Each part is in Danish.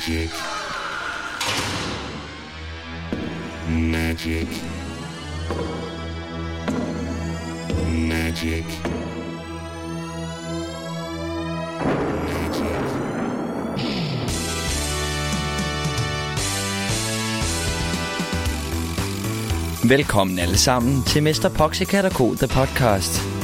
Magic. Magic. Magic. Velkommen alle sammen til Mester Poxycat og Co. The Podcast.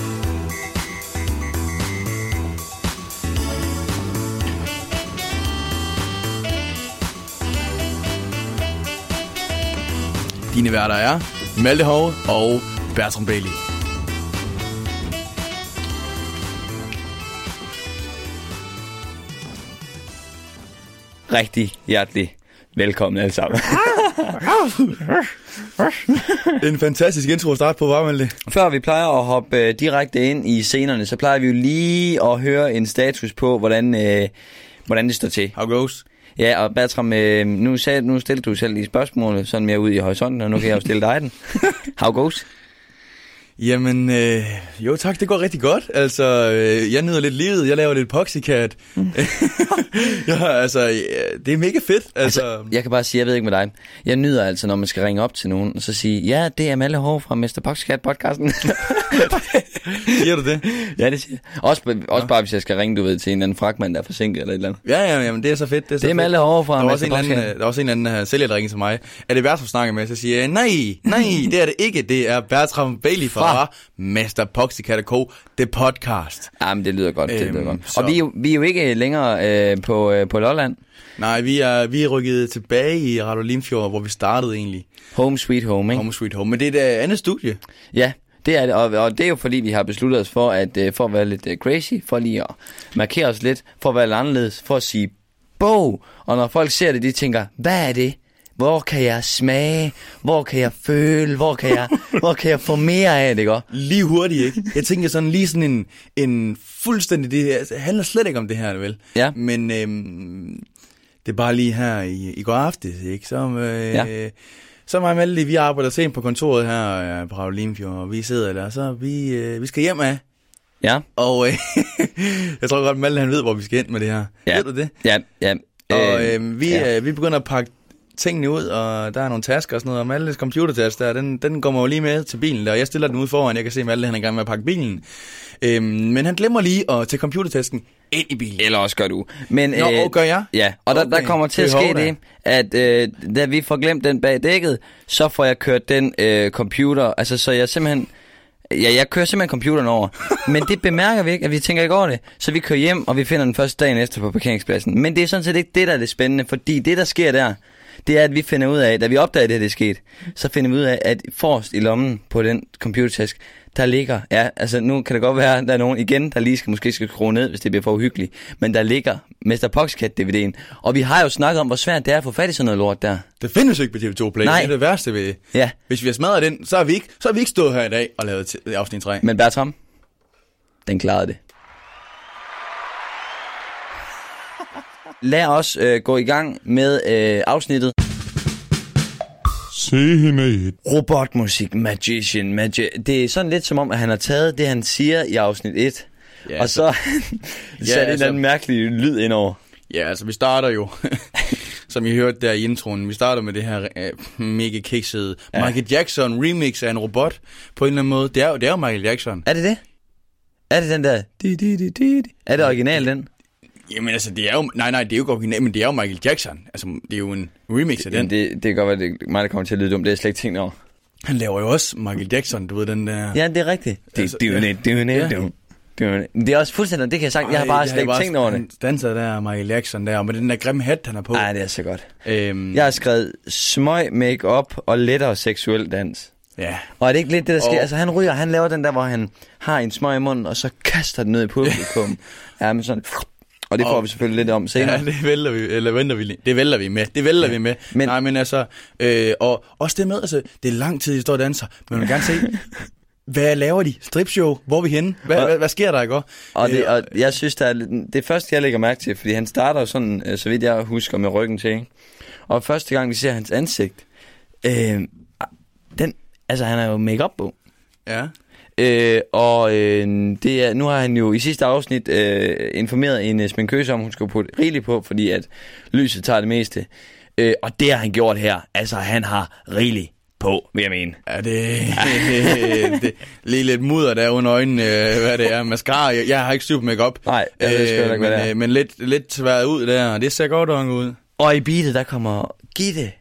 Dine værter er Malte Hov og Bertram Bailey. Rigtig hjertelig velkommen alle sammen. En fantastisk intro at starte på, var Malte? Før vi plejer at hoppe øh, direkte ind i scenerne, så plejer vi jo lige at høre en status på, hvordan, øh, hvordan det står til. How goes? Ja, og Bertram, øh, nu, sagde, nu stillede du selv lige spørgsmålet sådan mere ud i horisonten, og nu kan jeg jo stille dig den. How goes? Jamen, øh, jo tak, det går rigtig godt. Altså, øh, jeg nyder lidt livet, jeg laver lidt Poxycat. Mm. ja, altså, ja, det er mega fedt. Altså, Altså, jeg kan bare sige, jeg ved ikke med dig. Jeg nyder altså, når man skal ringe op til nogen, og så sige, ja, det er Malle Hår fra Mr. Poxycat podcasten. siger du det? ja, det siger jeg. Også, også bare, hvis jeg skal ringe, du ved, til en eller anden fragtmand, der er forsinket eller et eller andet. Ja, ja, jamen, det er så fedt. Det er, så Det er fedt. Malle Hår fra Der var, Mr. også en eller anden, Poxycat. der var også en eller anden uh, sælger, der ringede til mig. Er det værd, som snakker med? Så siger jeg, nej, nej, det er det ikke. Det er Bertram Bailey fra, Fra? Master Poxycat Co. The podcast. Jamen, det lyder godt, det Øhm, lyder godt. så- Og vi er, jo, vi er jo ikke længere øh, på, øh, på Lolland. Nej, vi er, vi er rykket tilbage i Radio Limfjord, hvor vi startede egentlig. Home sweet home, ikke? Home Sweet Home. Men det er et øh, andet studie. Ja, det er det. Og, og det er jo fordi, vi har besluttet os for at, øh, for at være lidt øh, crazy, for lige at markere os lidt, for at være lidt anderledes, for at sige bog. Og når folk ser det, de tænker, hvad er det? Hvor kan jeg smage? Hvor kan jeg føle? Hvor kan jeg, hvor kan jeg få mere af det, ikke? Lige hurtigt, ikke? Jeg tænker sådan lige sådan en, en fuldstændig... Det altså, det handler slet ikke om det her, vel? Ja. Men øhm, det er bare lige her i, i går aftes, ikke? Så, øh, Ja. så mig Malte, vi arbejder sent på kontoret her øh, på Radio Limfjord, og vi sidder der, så vi, øh, vi skal hjem af. Ja, Og øh, jeg tror godt, Malte han ved, hvor vi skal ind med det her. ja. Ved du det? Ja, ja. Og Øh, øh, vi, ja. øh, vi begynder at pakke tingene ud, og der er nogle tasker og sådan noget, og Maltes computertaske der, den, den kommer jo lige med til bilen der, og jeg stiller den ud foran, jeg kan se, Malte han er i gang med at pakke bilen. Øhm, men han glemmer lige at tage computertasken ind i bilen. Eller også gør du. Men, Nå, og gør jeg? Ja, og der, der Okay. kommer til at ske det, at øh, da vi får glemt den bag dækket, så får jeg kørt den øh, computer, altså så jeg simpelthen, ja, jeg kører simpelthen computeren over. Men det bemærker vi ikke, at vi tænker ikke over det. Så vi kører hjem, og vi finder den første dagen efter på parkeringspladsen. Men det er sådan set ikke det, der er det spændende, fordi det, der sker der, det er, at vi finder ud af, da vi opdager, at det her det er sket, så finder vi ud af, at forrest i lommen på den computertask, der ligger, ja, altså nu kan det godt være, at der er nogen igen, der lige skal, måske skal skrue ned, hvis det bliver for uhyggeligt, men der ligger Mr. Poxcat DVD'en, og vi har jo snakket om, hvor svært det er at få fat i sådan noget lort der. Det findes jo ikke på TV2 Play, Nej. det er det værste ved det. Ja, Hvis vi har smadret den, så har vi ikke, så har vi ikke stået her i dag og lavet afsnit 3. men Bertram, den klarede det. Lad os øh, gå i gang med øh, afsnittet. Scene 1. Robotmusik, magician, magi Det er sådan lidt som om, at han har taget det, han siger i afsnit 1, Ja, og så sat ja, en altså- eller anden mærkelig lyd indover. Ja, altså vi starter jo, som I hørte der i introen, vi starter med det her øh, mega kiksede Ja. ja. Michael Jackson remix af en robot på en eller anden måde. Det er jo, det er jo Michael Jackson. Er det det? Er det den der? Di, di, di, di, di? Er det original, den? Jamen altså, det er jo, nej nej, det er jo ikke original, men det er jo Michael Jackson. Altså, det er jo en remix af den. Det, det kan godt være, det er mig, der kommer til at lyde dumt. Det er jeg slet ikke tænkt over. Han laver jo også Michael Jackson, du ved den der. Ja, det er rigtigt. Det, Altså, det, det, det, det, det, det er også fuldstændig, det kan jeg sagt. Jeg har Ej, bare slet ikke tænkt over det. Danser der, Michael Jackson der, og med den der grimme hat, han har på. Nej, det er så godt. Øhm, Jeg har skrevet smøg make-up og lettere seksuel dans. ja. Og er det ikke lidt det, der sker? Og- Altså, han ryger, han laver den der, hvor han har en smøg i munden, og så kaster den ned i publikum. ja, men sådan... Og det får Og- vi selvfølgelig lidt om senere. Ja, det vælter vi, eller venter vi. Det vælter vi med. Det vælter ja. vi med. Men- Nej, men altså, øh, og også det med, altså, det er lang tid, de står og danser, men man vil gerne se, hvad laver de? Stripshow? Hvor er vi henne? Hvad, Og- hvad, hvad sker der, ikke? Og, det, Øh, og jeg synes, der er, det første, jeg lægger mærke til, fordi han starter jo sådan, øh, så vidt jeg husker, med ryggen til, ikke? Og første gang, vi ser hans ansigt, øh, den, altså han er jo make-up på. Ja. Øh, og øh, det er, nu har han jo i sidste afsnit øh, informeret en øh, sminkøse om, hun skulle putte rigeligt på, fordi at lyset tager det meste. Øh, og det har han gjort her. Altså, han har rigeligt på, vil jeg mene. Ja, det, det lige lidt mudder der under øjnene, øh, hvad det er. Mascara, jeg, jeg har ikke styr på makeup. Nej, jeg ved sgu heller ikke, hvad men, det er. øh, men lidt, lidt tværet ud der, og det ser godt nok ud. Og i beatet, der kommer Gitte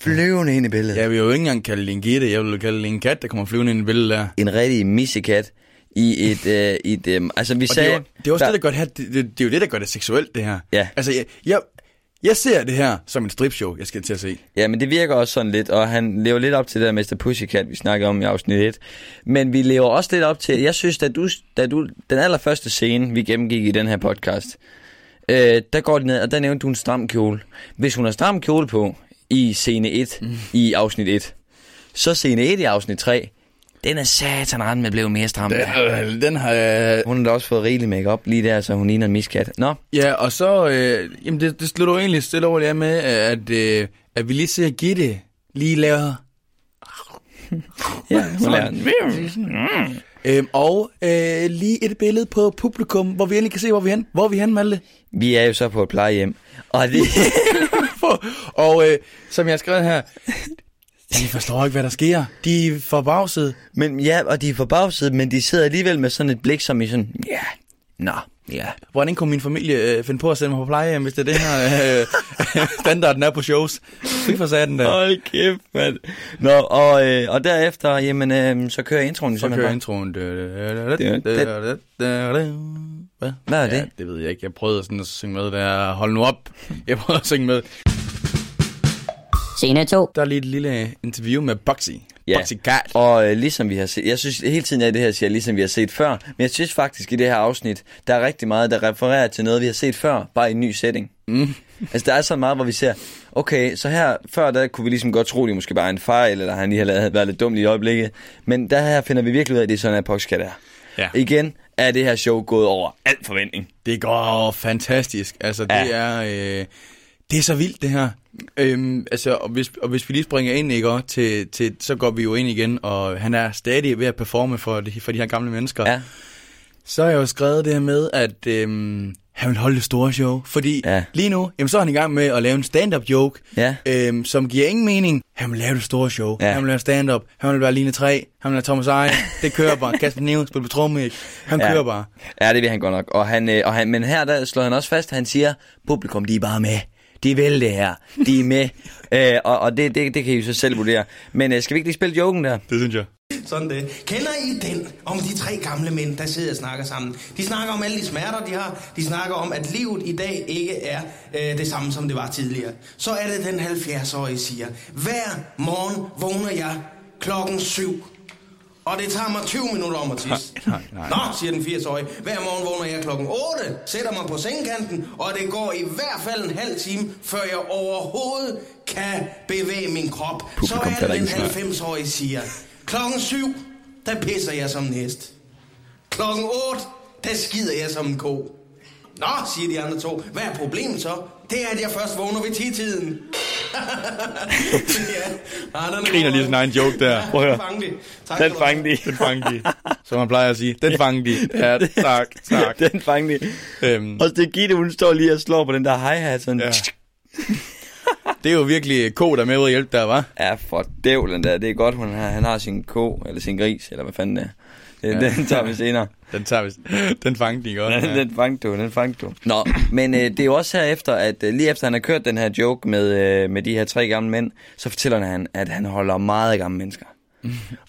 flyvende ind i billedet. Jeg vil jo ikke engang kalde det en gitte, jeg vil kalde det en kat, der kommer flyvende ind i billedet der. En rigtig missekat i et... Øh, i et øh, altså, vi Og det, sagde... er jo, det er også det, der gør det her, det, det, det, er jo det, der gør det seksuelt, det her. Ja. Altså, jeg, jeg, jeg ser det her som et stripshow, jeg skal til at se. Ja, men det virker også sådan lidt, og han lever lidt op til det der Mr. Pussycat, vi snakkede om i afsnit 1. Men vi lever også lidt op til, jeg synes, da du, da du den allerførste scene, vi gennemgik i den her podcast, øh, der går det ned, og der nævnte du en stram kjole. Hvis hun har stram kjole på i scene 1 mm. i afsnit 1, så scene 1 i afsnit 3, den er satan rent med blevet mere stram. der. Øh, den har jeg... Hun har da også fået rigelig makeup lige der, så hun ligner en miskat. Nå, Ja, og så... Øh, jamen, det, det slutter jo egentlig stille over det med, at, øh, at vi lige ser Gitte lige lave... ja, hun er, Øhm, og øh, lige et billede på publikum, hvor vi endelig kan se, hvor vi er hen. Hvor er vi hen, Malte? vi er jo så på et plejehjem, og det... og øh, som jeg har skrevet her, de forstår ikke, hvad der sker. De er forbavset. Men ja, og de er forbavset, men de sidder alligevel med sådan et blik, som i sådan, ja, nå, ja. Hvordan kunne min familie øh, finde på at sende mig på plejehjem, hvis det er det her øh, standarden er på shows? Fy for satan der. Hold kæft, mand. Nå, og, øh, og derefter, jamen, øh, så kører introen Så kører introen. Hvad? Hvad er det? Ja, det ved jeg ikke. Jeg prøvede sådan at synge med der. Hold nu op. Jeg prøvede at synge med. Scene 2. Der er lige et lille interview med Boxy. Ja. Boxy Cat. Og øh, ligesom vi har set, jeg synes hele tiden, at det her siger, ligesom vi har set før, men jeg synes faktisk i det her afsnit, der er rigtig meget, der refererer til noget, vi har set før, bare i en ny setting. Mm. Altså, der er så meget, hvor vi ser, okay, så her, før der kunne vi ligesom godt tro, det måske bare er en fejl, eller han lige har lavet, været lidt dum i øjeblikket. Men der her finder vi virkelig ud af, at det er sådan, at Poxcat er. Ja. Igen er det her show gået over alt forventning. Det går fantastisk. Altså, det Ja. er... Øh, det er så vildt, det her. Øhm, altså, og hvis, og hvis vi lige springer ind, ikke, til, til, så går vi jo ind igen, og han er stadig ved at performe for de, for de her gamle mennesker. Ja. Så har jeg jo skrevet det her med, at øhm, han vil holde det store show. Fordi Ja. lige nu, jamen, så er han i gang med at lave en stand-up joke, Ja. øhm, som giver ingen mening. Han vil lave det store show. Ja. Han vil lave stand-up. Han vil være Line 3. Han vil være Thomas Eje. Det kører bare. Kasper Neve, spil på tromme? Han Ja. kører bare. Ja, det vil han godt nok. Og han, øh, og han, men her der slår han også fast, han siger, publikum, de er bare med. De vil det her. De er med. øh, og og det, det, det kan I jo så selv vurdere. Men øh, skal vi ikke lige spille joken der? Det synes jeg. Sådan det. Kender I den om de tre gamle mænd, der sidder og snakker sammen? De snakker om alle de smerter, de har. De snakker om, at livet i dag ikke er øh, det samme, som det var tidligere. Så er det den 70-årige siger, hver morgen vågner jeg klokken syv. Og det tager mig 20 minutter om at tisse. Nej, nej. Nå, siger den 80-årige. Hver morgen vågner jeg klokken 8, sætter mig på sengekanten, og det går i hvert fald en halv time, før jeg overhovedet kan bevæge min krop. Publikum Så er det den ikke en 90-årige siger, klokken 7, der pisser jeg som en hest. Klokken 8, der skider jeg som en ko. Nå, siger de andre to. Hvad er problemet så? Det er, at jeg først vågner ved 10-tiden. Ja. Den Griner lige sin egen joke der. Prøv at høre. Den fangede de. Tak Den fangede de. Den fangede de. Som man plejer at sige. Den fangede de. Ja, tak, tak. Den fangede de. Øhm, Og det Gitte, hun står lige og slår på den der hi-hat sådan. Ja. det er jo virkelig ko, der er med ud at hjælpe der, var. Ja, for dævlen der. Det er godt, hun har, han har sin ko, eller sin gris, eller hvad fanden det er. Den, Ja. den tager vi senere. Den tager vi. Den fangede de godt. Den, Ja. den fangede du, den fangede du. Nå, men øh, det er jo også herefter, at øh, lige efter han har kørt den her joke med, øh, med de her tre gamle mænd, så fortæller han, at han holder meget af gamle mennesker.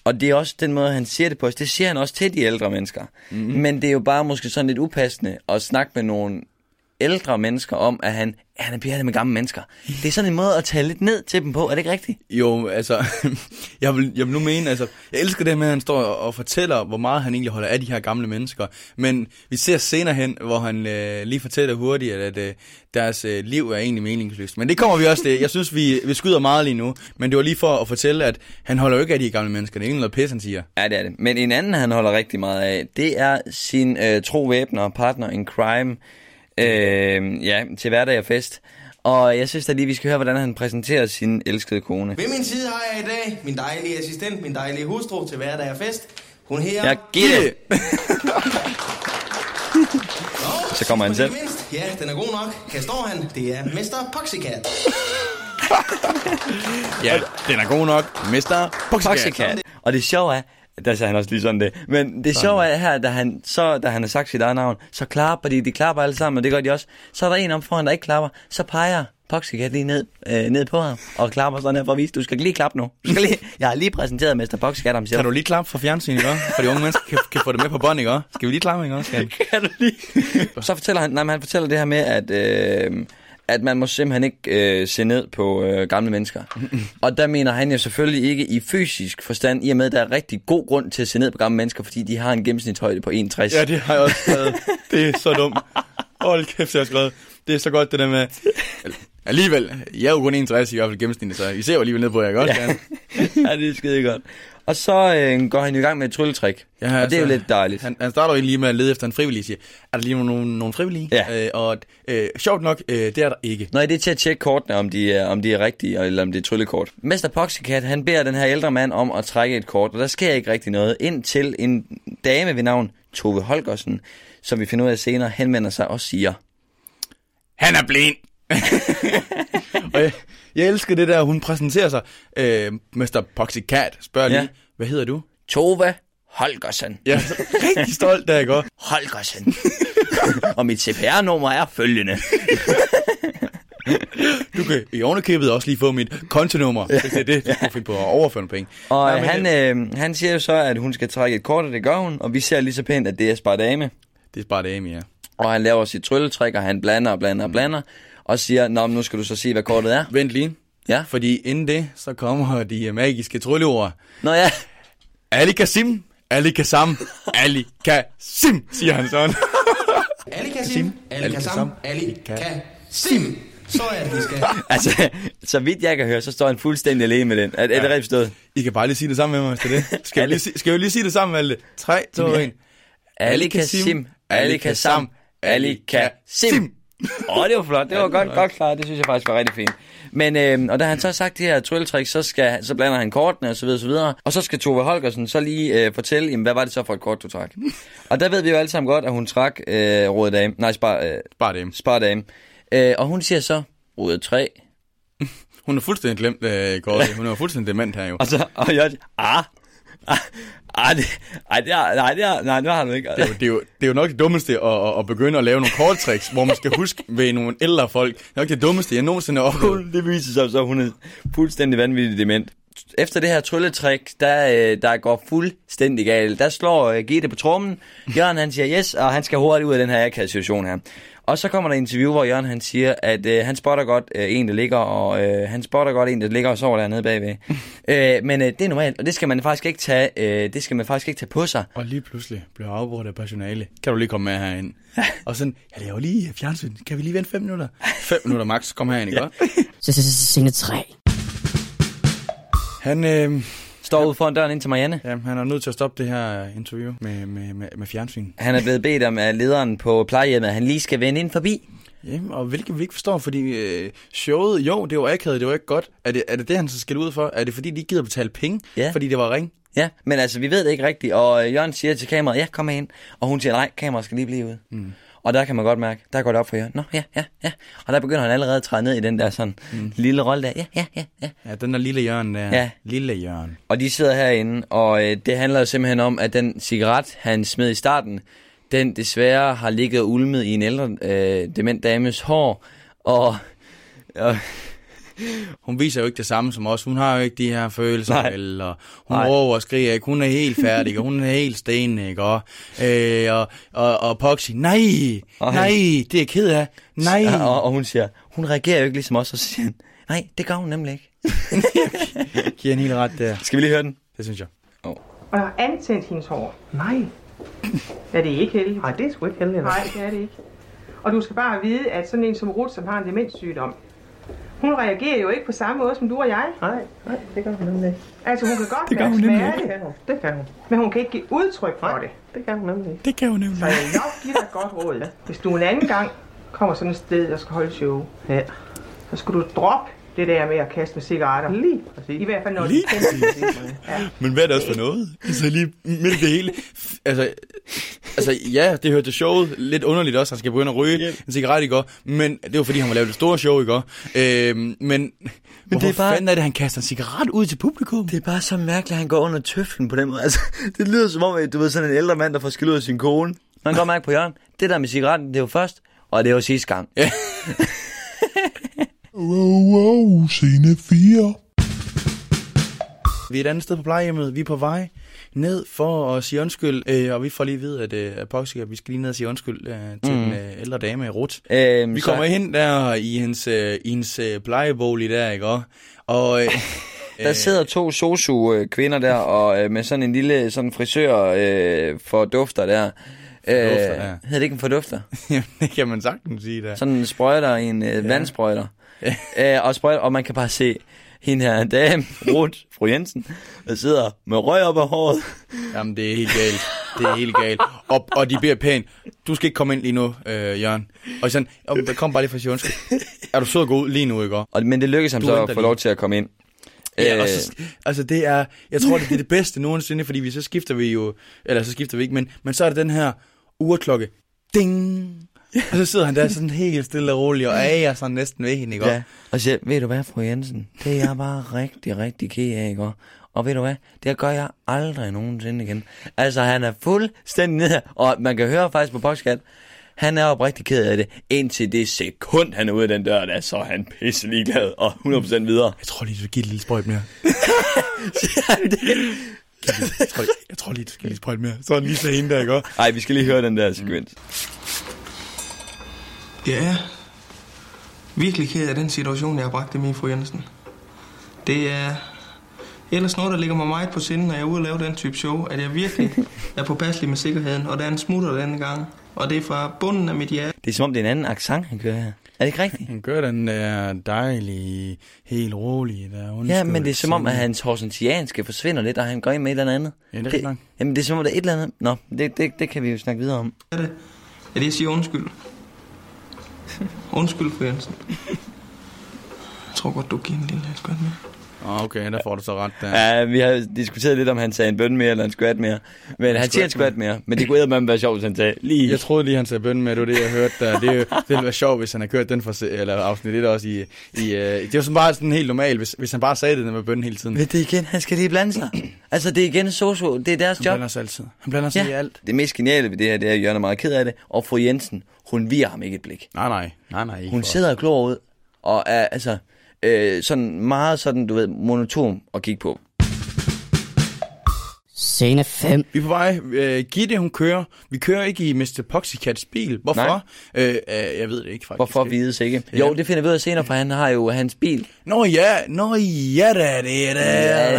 Og det er også den måde, han siger det på. Det siger han også til de ældre mennesker. Mm-hmm. Men det er jo bare måske sådan lidt upassende at snakke med nogle ældre mennesker om, at han, han er pjattet med gamle mennesker. Det er sådan en måde at tale lidt ned til dem på, er det ikke rigtigt? Jo, altså, jeg vil, jeg vil nu mene, altså, jeg elsker det med, at han står og, fortæller, hvor meget han egentlig holder af de her gamle mennesker. Men vi ser senere hen, hvor han øh, lige fortæller hurtigt, at, at øh, deres øh, liv er egentlig meningsløst. Men det kommer vi også til. Jeg synes, vi, vi skyder meget lige nu. Men det var lige for at fortælle, at han holder jo ikke af de gamle mennesker. Det er egentlig noget pis, han siger. Ja, det er det. Men en anden, han holder rigtig meget af, det er sin øh, tro væbner og partner in crime øh, ja, til hverdag og fest. Og jeg synes da lige, vi skal høre, hvordan han præsenterer sin elskede kone. Ved min side har jeg i dag min dejlige assistent, min dejlige hustru til hverdag og fest. Hun her... Ja, giv det. Nå, Så kommer han selv. mindst, Ja, den er god nok. Her står han. Det er Mr. Poxycat. Ja, den er god nok. Mr. Poxycat. Og det sjove er, der sagde han også lige sådan det, men det sjove er her, da han, så, da han har sagt sit eget navn, så klapper de, de klapper alle sammen, og det gør de også. Så er der en om foran, der ikke klapper, så peger Poxycat lige ned, øh, ned på ham, og klapper sådan her for at vise, du skal lige klappe nu. Du skal lige, jeg har lige præsenteret Mr. Poxycat ham selv. Kan du lige klappe for fjernsynet, ikke? For de unge mennesker kan, kan få det med på bånd, ikke? Skal vi lige klappe, ikke? Skal kan du lige? så fortæller han, nej, men han fortæller det her med, at, øh, at man må simpelthen ikke øh, se ned på øh, gamle mennesker. og der mener han jo selvfølgelig ikke i fysisk forstand, i og med, at der er rigtig god grund til at se ned på gamle mennesker, fordi de har en gennemsnitshøjde på 61. Ja, det har jeg også skrevet. Det er så dumt. Hold kæft, jeg har skrevet. Det er så godt, det der med... Alligevel, jeg er jo kun 61 i hvert fald gennemsnitligt, så I ser jo alligevel ned på, at jeg godt kan. ja, det er skide godt. Og så øh, går han i gang med et trylletrik, Ja, og det er jo altså, lidt dejligt. Han, han starter jo lige med at lede efter en frivillig, siger, er der lige nogle, nogle frivillige? Ja. Øh, og øh, sjovt nok, øh, det er der ikke. Nå, det er til at tjekke kortene, om de er, om de er rigtige, eller om det er tryllekort. Mester Poxycat, han beder den her ældre mand om at trække et kort, og der sker ikke rigtig noget, indtil en dame ved navn Tove Holgersen, som vi finder ud af senere, henvender sig og siger, Han er blind! og jeg, jeg elsker det der, hun præsenterer sig. Øh, Mr. Poxycat spørger lige, Ja. hvad hedder du? Tove Holgersen. Er så rigtig stolt, der jeg går. Holgersen. og mit CPR-nummer er følgende. Du kan i ovenikøbet også lige få mit kontonummer, ja. hvis det er det, du finde på at overføre penge. Og Nej, han, øh, han siger jo så, at hun skal trække et kort, og det gør hun, og vi ser lige så pænt, at det er Spardame. Det er Amy, ja. Og han laver sit trylletrik, og han blander og blander og blander, og siger, Nå, men nu skal du så sige, hvad kortet er. Vent lige, Ja. fordi inden det, så kommer de magiske trylleord. Nå ja, Ali Kasim, Ali Kasam, Ali Kasim, siger han sådan. Ali Kasim, Ali Kasam, Ali Kasim. Så er det, vi skal. altså, så vidt jeg kan høre, så står han fuldstændig alene med den. Er, er det rigtigt forstået? I kan bare lige sige det sammen med mig, hvis det er det. Skal vi lige, sige- skal vi lige sige det sammen, Malte? 3, 2, 1. Ali Kasim, Ali Kasam, Ali Kasim. Åh, oh, det var flot. Det var godt, godt klart. Det synes jeg faktisk var rigtig fint. Men, øh, og da han så har sagt det her trylletrik, så, skal, så blander han kortene og så videre, og så videre. Og så skal Tove Holgersen så lige øh, fortælle, jamen, hvad var det så for et kort, du trak? og der ved vi jo alle sammen godt, at hun trak øh, Røde Dame. Nej, Spar, øh, Bare det. Spardame. Øh, og hun siger så, Røde 3. Hun er fuldstændig glemt, uh, Gordy. Hun er fuldstændig dement her jo. Og så, og jeg, ah, ah, det, ej, det har, nej, det har, nej, det har han ikke. Det er, jo, det, er jo, det er jo nok det dummeste at, at, at begynde at lave nogle korttricks, hvor man skal huske ved nogle ældre folk. Det er nok det dummeste, jeg nogensinde har oplevet. det viser sig så, hun er fuldstændig vanvittig dement. Efter det her trylletrik, der, øh, der går fuldstændig galt. Der slår øh, Gitte på trommen. Jørgen han siger yes, og han skal hurtigt ud af den her akavet situation her. Og så kommer der et interview, hvor Jørgen han siger, at øh, han spotter godt øh, en, der ligger, og øh, han spotter godt en, der ligger og sover dernede bagved. øh, men øh, det er normalt, og det skal man faktisk ikke tage, øh, det skal man faktisk ikke tage på sig. Og lige pludselig blev afbrudt af personale. Kan du lige komme med herind? Og sådan, jeg laver lige fjernsyn. Kan vi lige vente fem minutter? Fem minutter max. Kom herind, ikke godt? Scene 3. Han, øh, Står ude foran døren ind til Marianne. ja, han er nødt til at stoppe det her interview med, med, med, med fjernsyn. Han er blevet bedt om af lederen på plejehjemmet, at han lige skal vende ind forbi. Ja, og hvilket vi ikke forstår, fordi øh, showet, jo, det var akavet, det var ikke godt. Er det, er det det, han så skal ud for? Er det fordi, de ikke gider betale penge? Ja. Fordi det var ring? Ja, men altså, vi ved det ikke rigtigt, og øh, Jørgen siger til kameraet, ja, kom ind, og hun siger, nej, kameraet skal lige blive ude. Mm. Og der kan man godt mærke, der går det op for Jørgen, nå, ja, ja, ja, og der begynder han allerede at træde ned i den der sådan mm. lille rolle der, ja, ja, ja, ja. Ja, den der lille hjørne der. Ja. Lille hjørne. Og de sidder herinde, og øh, det handler jo simpelthen om, at den cigaret, han smed i starten, den desværre har ligget og ulmet i en ældre øh, dement dames hår, og, og Hun viser jo ikke det samme som os. Hun har jo ikke de her følelser, Nej. eller hun Nej. råber og skriger ikke. Hun er helt færdig, og hun er helt sten, ikke? Og, øh, og, og, og Poxy, nej, Og nej, det er jeg ked af. Nej. og, og hun siger, hun reagerer jo ikke ligesom os, og så siger han, nej, det gør hun nemlig ikke. Giver en helt ret der. Skal vi lige høre den? Det synes jeg. Og jeg har antændt hendes hår. Nej, Ja, det er ikke heldigt. nej, det er sgu ikke heldigt. Nej, det er det ikke. Og du skal bare vide, at sådan en som Ruth, som har en demenssygdom, hun reagerer jo ikke på samme måde som du og jeg. Nej, nej, det gør hun nemlig ikke. Altså, hun kan godt Det være hun nemlig Det kan hun. Det kan hun. men hun kan ikke give udtryk for Nej. det. Det kan hun nemlig ikke. Det kan hun nemlig. Så jeg nok give dig et godt råd. Hvis du en anden gang kommer sådan et sted og skal holde show, Ja. så skal du droppe det der med at kaste med cigaretter. Lige præcis. I hvert fald når Lige de kender ja. Men hvad er det også for noget? Altså lige midt i det hele. Altså, altså ja, det hørte til showet. Lidt underligt også, han skal begynde at ryge Yep. en cigaret i går. Men det var fordi, han var lavet et stort show i går. Øhm, men men hvorfor det er bare- fanden er det, han kaster en cigaret ud til publikum? Det er bare så mærkeligt, at han går under tøflen på den måde. Altså, det lyder som om, at du ved, sådan en ældre mand, der får skæld ud af sin kone. Man kan godt mærke på Jørgen, det der med cigaretten, det er jo først, og det var sidste gang. Ja. Wow, wow, scene 4. Vi er et andet sted på plejehjemmet. Vi er på vej ned for at sige undskyld. Øh, og vi får lige at vide, at øh, Apoxia, vi skal lige ned og sige undskyld øh, til mm. den øh, ældre dame, Ruth. Øhm, Vi så- kommer hen der i hendes, øh, i hendes øh, plejebolig der, ikke? også? Og øh, Der sidder to sosu-kvinder der, og øh, med sådan en lille sådan frisør øh, for dufter der. Fordufter, øh, ja. Hedder det ikke en fordufter? jamen, det kan man sagtens sige der. Sådan en sprøjter i en øh, vandsprøjter. øh, og, sprøjter, og man kan bare se hende her dame, Ruth, fru Jensen, der sidder med røg op af håret. Jamen, det er helt galt. Det er helt galt. Og, og de beder pænt. Du skal ikke komme ind lige nu, øh, Jørgen. Og sådan, der kom bare lige for undskyld. Er du sød gå ud lige nu, ikke? Og, men det lykkedes ham Du så at få lige. lov til at komme ind. Ja, Øh, og så, altså det er, jeg tror, det er det bedste nogensinde, fordi vi så skifter vi jo, eller så skifter vi ikke, men, men så er det den her urklokke. Ding! Og så sidder han der sådan helt stille og roligt, og er sådan næsten ved hende, ikke? Ja, og siger, ved du hvad, fru Jensen, det er jeg bare rigtig, rigtig ked af, ikke? Og ved du hvad, det gør jeg aldrig nogensinde igen. Altså, han er fuldstændig nede, og man kan høre faktisk på podcast, han er oprigtig ked af det, indtil det sekund, han er ude af den dør, der, så er han pisse ligeglad og 100% videre. Jeg tror lige, du skal give et lille sprøjt mere. Jeg tror, jeg tror lige, du skal lige sprøjt mere. Så er han lige så hende der, ikke? også? Ej, vi skal lige høre den der sekvens. Jeg er virkelig ked af den situation, jeg har bragt dem i, fru Jensen. Det er ellers noget, der ligger mig meget på sinde, når jeg er ude og lave den type show, at jeg virkelig er påpasselig med sikkerheden, og der er en smutter denne gang. Og det er fra bunden af mit hjerte. Det er som om, det er en anden accent, han kører her. Er det ikke rigtigt? Han gør den der dejlige, helt rolige, der undskyld. Ja, men det er som om, at hans horsentianske forsvinder lidt, og han går ind med et eller andet. Ja, det er det, nok. Jamen, det er som om, der er et eller andet. Nå, det, det, det kan vi jo snakke videre om. Er det, at jeg siger undskyld. Undskyld, fru Jensen. Jeg tror godt, du giver en lille skønt med. Okay, der får du så ret der. Ja, vi har diskuteret lidt, om han sagde en bøn mere, eller en squat mere. Men han siger en squat mere, men det kunne eddermame være sjovt, hvis han sagde lige... Jeg troede lige, han sagde bøn med, det var det, jeg hørte der. Det, er det ville være sjovt, hvis han havde kørt den for, eller afsnit 1 også i... i øh, det var sådan bare sådan helt normalt, hvis, hvis han bare sagde det der med bøn hele tiden. Ved det igen, han skal lige blande sig. altså, det er igen sosu, det er deres Han job. blander sig altid. Han blander sig i alt. Det mest geniale ved det her, det er, at Jørgen er meget ked af det, og fru Jensen, hun virer ham ikke et blik. Nej, nej. Nej, nej. ikke Hun for- sidder og glor ud, og er altså øh, sådan meget sådan, du ved, monoton at kigge på. Scene 5. Vi er på vej. Øh, Gitte, hun kører. Vi kører ikke i Mr. Poxycats bil. Hvorfor? Øh, øh, jeg ved det ikke faktisk. Hvorfor vides ikke? Jo, det finder vi ud af senere, for han har jo hans bil. Nå ja, nå ja da, det er da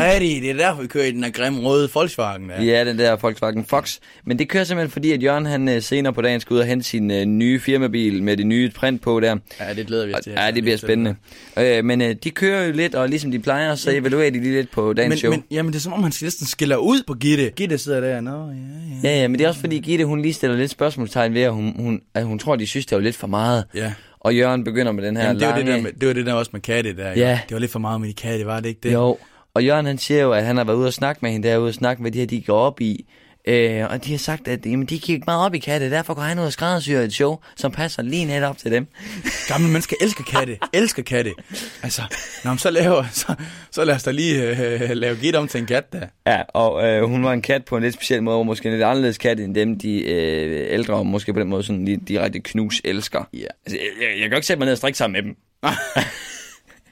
Ja. rigtigt. Det er derfor, vi kører i den her grimme røde Volkswagen der. Ja, den der Volkswagen Fox. Men det kører simpelthen fordi, at Jørgen han øh, senere på dagen skal ud og hente sin øh, nye firmabil med det nye print på der. Ja, det glæder vi os til. Ja, det bliver spændende. Øh, men øh, de kører jo lidt, og ligesom de plejer, så evaluerer de lige lidt på dagens Men, show. men, jamen, det er som om, han næsten skiller ud på Gitte. Gitte sidder der, nå ja, ja. Ja, ja, men det er også fordi Gitte, hun lige stiller lidt spørgsmålstegn ved, at hun, hun, at hun tror, de synes, det var lidt for meget. Ja. Og Jørgen begynder med den her Jamen, det, var lange... det, der med, det var det der også med katte der. Ja. Det var lidt for meget med de katte, var det ikke det? Jo, og Jørgen han siger jo, at han har været ude og snakke med hende derude og snakke med de her, de går op i. Øh, og de har sagt, at jamen, de gik meget op i katte, derfor går han ud og skræddersyrer et show, som passer lige net op til dem. Gamle mennesker elsker katte. elsker katte. Altså, når man så laver, så, så lad os da lige øh, lave Gitte om til en kat der. Ja, og øh, hun var en kat på en lidt speciel måde, og måske en lidt anderledes kat end dem, de øh, ældre, og måske på den måde sådan lige direkte knus elsker. Ja. Altså, jeg, jeg, jeg kan jo ikke sætte mig ned og strikke sammen med dem.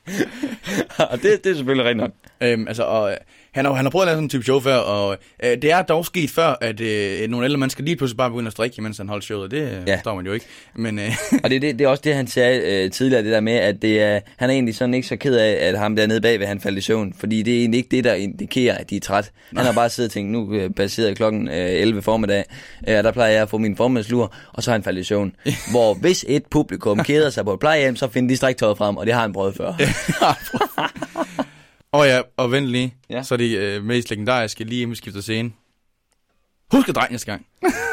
og det, det er selvfølgelig rigtigt nok. Øhm, altså, og, øh, han, har, han har prøvet at lave sådan en type show før, og øh, det er dog sket før, at øh, nogle ældre mennesker lige pludselig bare begynder at strikke, mens han holdt showet. Det ja. Ja. forstår man jo ikke. Men øh, Og det, er det, det er også det, han sagde øh, tidligere, det der med, at det er, han er egentlig sådan ikke så ked af, at ham dernede bagved, han faldt i søvn. Fordi det er egentlig ikke det, der indikerer, at de er træt. Han har bare siddet og tænkt, nu øh, baseret klokken øh, 11 formiddag, øh, der plejer jeg at få min formiddagslur, og så har han faldet i søvn. Hvor hvis et publikum keder sig på et plejehjem, så finder de striktøjet frem, og det har han prøvet før. og ja, og vent lige, ja. Så er det øh, mest legendariske lige inden vi skifter scene. Husk at dreje næste gang.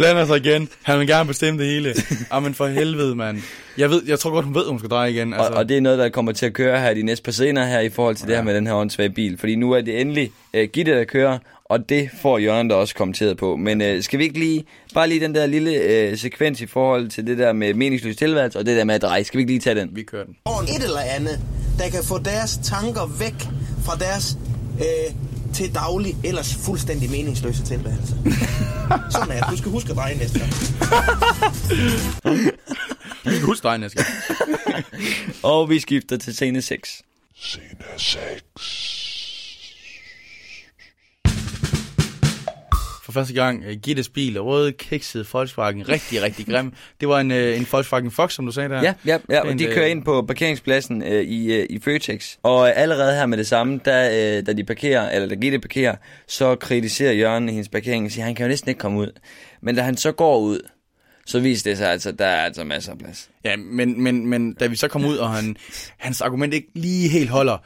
Blander sig igen. Han vil gerne bestemme det hele. Jamen for helvede, mand. Jeg, ved, jeg tror godt, hun ved, hun skal dreje igen. Og, og det er noget, der kommer til at køre her de næste par scener her i forhold til ja. det her med den her åndssvage bil. Fordi nu er det endelig uh, Gitte, der kører, og det får Jørgen der også kommenteret på. Men uh, skal vi ikke lige, bare lige den der lille uh, sekvens i forhold til det der med meningsløs tilværelse, og det der med at dreje. Skal vi ikke lige tage den? Vi kører den. et eller andet, der kan få deres tanker væk fra deres øh, til daglig, ellers fuldstændig meningsløse tilværelse. Sådan er det. Du skal huske dreje næste gang. Du skal huske drejen, Asger. Og vi skifter til scene 6. Scene 6. For første gang, uh, Gittes bil, røde, kikset Volkswagen, rigtig, rigtig grim. Det var en, uh, en Volkswagen Fox, som du sagde der. Ja, ja, ja og de øh, kører ind på parkeringspladsen øh, i, øh, i Føtex. Og øh, allerede her med det samme, da, øh, da de parkerer, eller da Gitte parkerer, så kritiserer Jørgen hendes parkering og siger, han kan jo næsten ikke komme ud. Men da han så går ud, så viser det sig altså, at der er altså masser af plads. Ja, men, men, men da vi så kom ud, og han, hans argument ikke lige helt holder.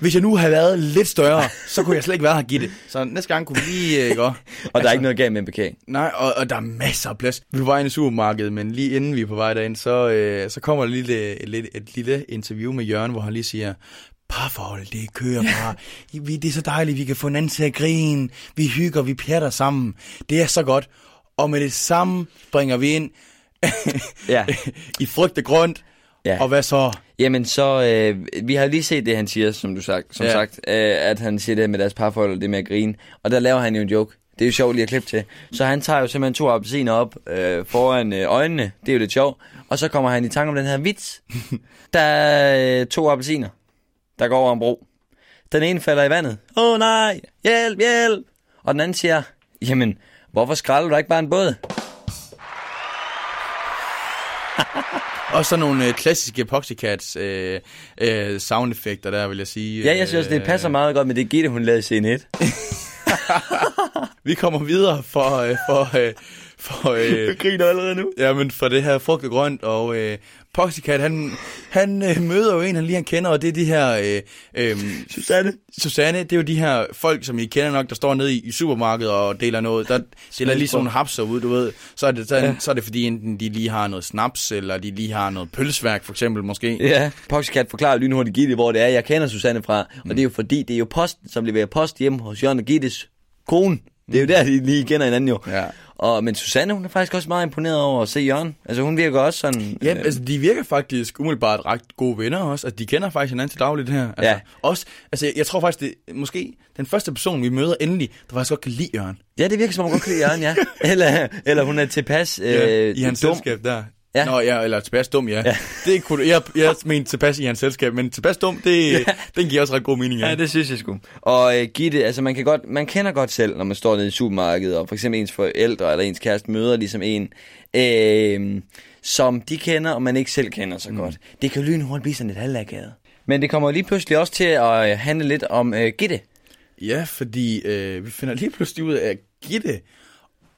Hvis jeg nu havde været lidt større, så kunne jeg slet ikke være her, Gitte. Så næste gang kunne vi lige øh, gå. Og altså, der er ikke noget galt med en parkering. Nej, og, og der er masser af plads. Vi var vej ind i supermarkedet, men lige inden vi er på vej derind, så, øh, så kommer der lige et, et, et lille interview med Jørgen, hvor han lige siger, parforhold, det kører bare. Vi, det er så dejligt, vi kan få hinanden til at grine. Vi hygger, vi pjatter sammen. Det er så godt. Og med det samme springer vi ind Ja. i frygt og grønt. Ja. Og hvad så? Jamen så, øh, vi har lige set det, han siger, som du sagt, som Ja. sagt, øh, at han siger det med deres parforhold, det med at grine. Og der laver han jo en joke. Det er jo sjovt lige at klippe til. Så han tager jo simpelthen to appelsiner op øh, foran øh, øjnene. Det er jo lidt sjovt. Og så kommer han i tanke om den her vits. Der er øh, to appelsiner, der går over en bro. Den ene falder i vandet. Åh oh, nej, hjælp, hjælp. Og den anden siger, jamen, hvorfor skralder du ikke bare en båd? Og så nogle øh, klassiske Poxycats øh, øh, soundeffekter der, vil jeg sige. Ja, jeg synes, det passer meget godt med det Gitte, hun lavede i scene 1. Vi kommer videre for... Øh, for, øh, for øh, griner allerede nu. Ja, men for det her frugt og grønt, og øh, Poxycat, han, han øh, møder jo en, han lige han kender, og det er de her... Øh, øh, Susanne. Susanne, det er jo de her folk, som I kender nok, der står nede i, i supermarkedet og deler noget. Der deler lige sådan nogle hapser ud, du ved. Så er, det, så, ja. så er det fordi, enten de lige har noget snaps, eller de lige har noget pølseværk, for eksempel, måske. Ja, Poxycat forklarer lynhurtigt Gitte, hvor det er, jeg kender Susanne fra. Mm. Og det er jo fordi, det er jo posten, som leverer post hjemme hos Jørgen og Gittes kone. Det er jo der, de lige kender hinanden jo. Ja. Og, men Susanne, hun er faktisk også meget imponeret over at se Jørgen. Altså, hun virker også sådan... Ja, altså de virker faktisk umiddelbart ret gode venner også. Altså de kender faktisk hinanden til dagligt her. Altså, Ja. Også, altså jeg, jeg tror faktisk, det måske den første person, vi møder endelig, der faktisk godt kan lide Jørgen. Ja, det virker som om, hun godt kan lide Jørgen, ja. eller, eller hun er tilpas øh, Ja, I hans dum. selskab der. Ja. Nå, ja, eller tilpas dum, ja. ja. Det kunne jeg, jeg mente tilpas i hans selskab, men tilpas dum, det, ja. den giver også ret god mening. Ja, det synes jeg sgu. Og øh, Gitte, altså man, kan godt, man kender godt selv, når man står nede i supermarkedet, og for eksempel ens forældre eller ens kæreste møder ligesom en, øh, som de kender, og man ikke selv kender så mm. godt. Det kan jo lynhurtigt blive sådan lidt halvagavet. Men det kommer lige pludselig også til at øh, handle lidt om øh, Gitte. Ja, fordi øh, vi finder lige pludselig ud af, at Gitte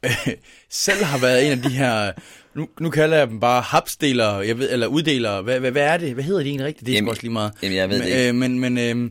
øh, selv har været en af de her, nu, nu kalder jeg dem bare hapsdelere, jeg ved, eller uddelere. Hvad, hvad, hvad er det? Hvad hedder de egentlig rigtigt? Det er Jamen, også lige meget. jamen, jeg ved men, det ikke. Øh, men men øh,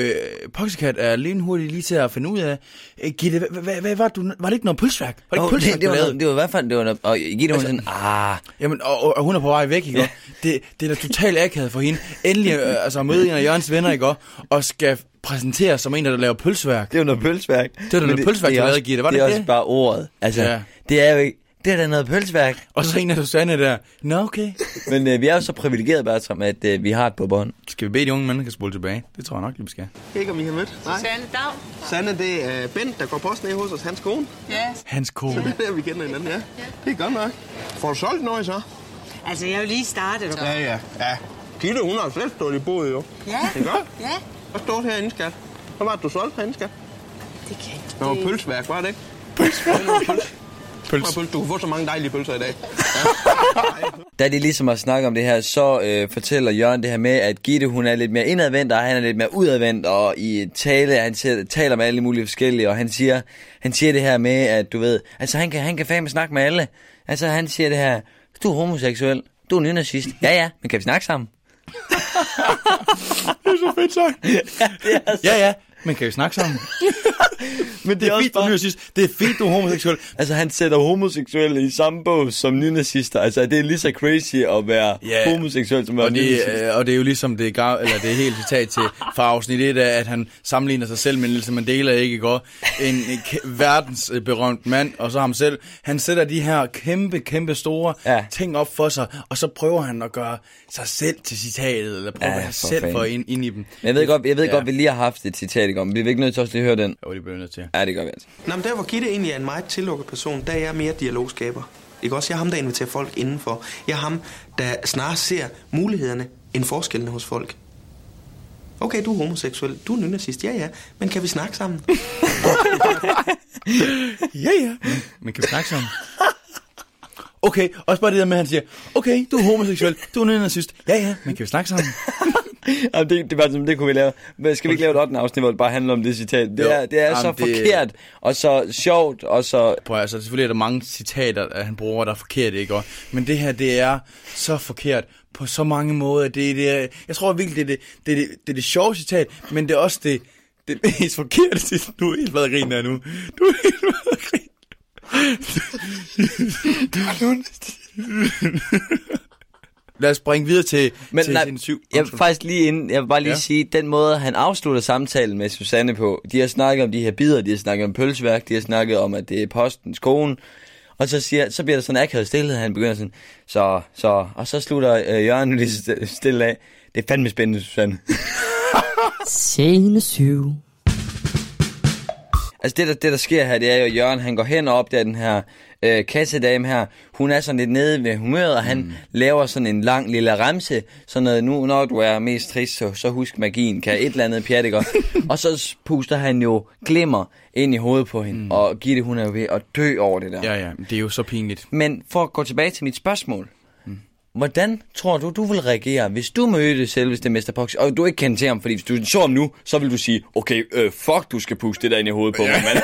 øh, Poxycat er lynhurtigt lige til at finde ud af, øh, Gitte, hvad, hvad, hvad, var, du, var det ikke noget pølseværk? Var det ikke Åh, pølseværk, det, det, var, noget- det var i hvert fald, det var noget, og Gitte altså, hun sådan, ah, Jamen, og, og, og hun er på vej væk, ikke? Ja. Det, det er da totalt akavet for hende. Endelig øh, altså, møde en af Jørgens venner, ikke? Og skal præsentere som en, der laver pølseværk. det noget pølseværk. da noget Men det, pølseværk, det du er lavede, Gitte. Var det det er ikke også det? bare ordet. Altså, ja. det er jo ikke, det er da noget pølseværk. Og så en af Susanne der. Nå, okay. Men øh, vi er jo så privilegerede, Bertram, at øh, vi har det på bånd. Skal vi bede de unge mennesker spole tilbage? Det tror jeg nok, lige vi skal. Ikke om I har mødt? Nej. Sande Dag. Sande, det er Bent, der går post ned hos os, hans kone. Ja. Hans kone. Det er der, vi kender hinanden, ja. Det er godt nok. Får du solgt noget så? Altså, jeg vil lige starte. Du. Ja, ja. Ja. Gitte, hun har selv stået i boet, jo. Ja. Det er godt. Ja. Hvad stod herinde, skat? Hvad var det, du solgte herinde, skat? Det kan jeg Det var pølseværk, var det ikke? Pølseværk? Pøls. Pøls. Pøls. Du kan få så mange dejlige pølser i dag. Da de ligesom har snakket om det her, så øh, fortæller Jørgen det her med, at Gitte hun er lidt mere indadvendt, og han er lidt mere udadvendt, og i tale, han siger, taler med alle mulige forskellige, og han siger, han siger det her med, at du ved, altså han kan, han kan fandme snakke med alle. Altså han siger det her, du er homoseksuel, du er nynazist. Ja ja, men kan vi snakke sammen? Det er så fedt sagt. ja, ja, men kan vi snakke sammen? Men Det er du er nynazist. Det er fint, du er homoseksuel. Altså, han sætter homoseksuelle i samme bås som nynazister. Altså, det er lige så crazy at være Ja. homoseksuel som at Og være det, nynazist. øh, og det er jo ligesom det, gav, eller det er helt citat til fra afsnit 1 af, at han sammenligner sig selv med Nelson Mandela, ikke går en, en verdensberømt mand, og så ham selv. Han sætter de her kæmpe, kæmpe store Ja. ting op for sig, og så prøver han at gøre sig selv til citatet, eller prøve Ja, for selv for ind, ind i dem. Men jeg ved godt, jeg ved Ja. godt, vi lige har haft et citat i gang. Vi er ikke nødt til også at høre den. Jo, det bliver nødt til. Ja, det gør vi altså. Nå, men der hvor Gitte egentlig er en meget tillukket person, der er jeg mere dialogskaber. Ikke også? Jeg er ham, der inviterer folk indenfor. Jeg er ham, der snarere ser mulighederne end forskellene hos folk. Okay, du er homoseksuel, du er nynazist, ja ja, men kan vi snakke sammen? Ja, ja. Men kan vi snakke sammen? Okay, også bare det der med, at han siger, okay, du er homoseksuel, du er nynazist. Ja, ja, men kan vi snakke sammen? Jamen, det, det, var, sådan, det kunne vi lave. Men skal vi ikke lave et 8. afsnit, hvor det bare handler om det citat? Det Jo. er, det er Jamen, så det- forkert, og så sjovt, og så... Prøv altså, selvfølgelig er der mange citater, at han bruger, der er forkert, ikke? Og, men det her, det er så forkert på så mange måder. Det, det er, jeg tror virkelig, det er det, det, er det, det, er det sjove citat, men det er også det, det mest forkerte citat. Du er helt været grin der nu. Du er helt været grin. Lad os springe videre til, Men til nej, sin syv. jeg vil faktisk lige inden, jeg vil bare lige ja. Sige, den måde, han afslutter samtalen med Susanne på, de har snakket om de her bidder, de har snakket om pølseværk, de har snakket om, at det er postens kone, og så, siger, så bliver der sådan akavet stillhed, han begynder sådan, så, så, og så slutter øh, Jørgen lige st- stille af, det er fandme spændende, Susanne. Scene 7. Altså det der, det, der sker her, det er jo, at Jørgen han går hen og opdager den her øh, kassedame her. Hun er sådan lidt nede ved humøret, og han mm. laver sådan en lang lille remse. Sådan noget, nu når du er mest trist, så, så husk magien, kan et eller andet pjat, ikke? Og så puster han jo glimmer ind i hovedet på hende, mm. og Gitte hun er jo ved at dø over det der. Ja, ja, det er jo så pinligt. Men for at gå tilbage til mit spørgsmål. Hvordan tror du, du vil reagere, hvis du mødte selveste Mr. Pox, og du ikke kendte til ham, fordi hvis du så ham nu, så vil du sige, okay, øh, fuck, du skal puste det der ind i hovedet på mig, mand.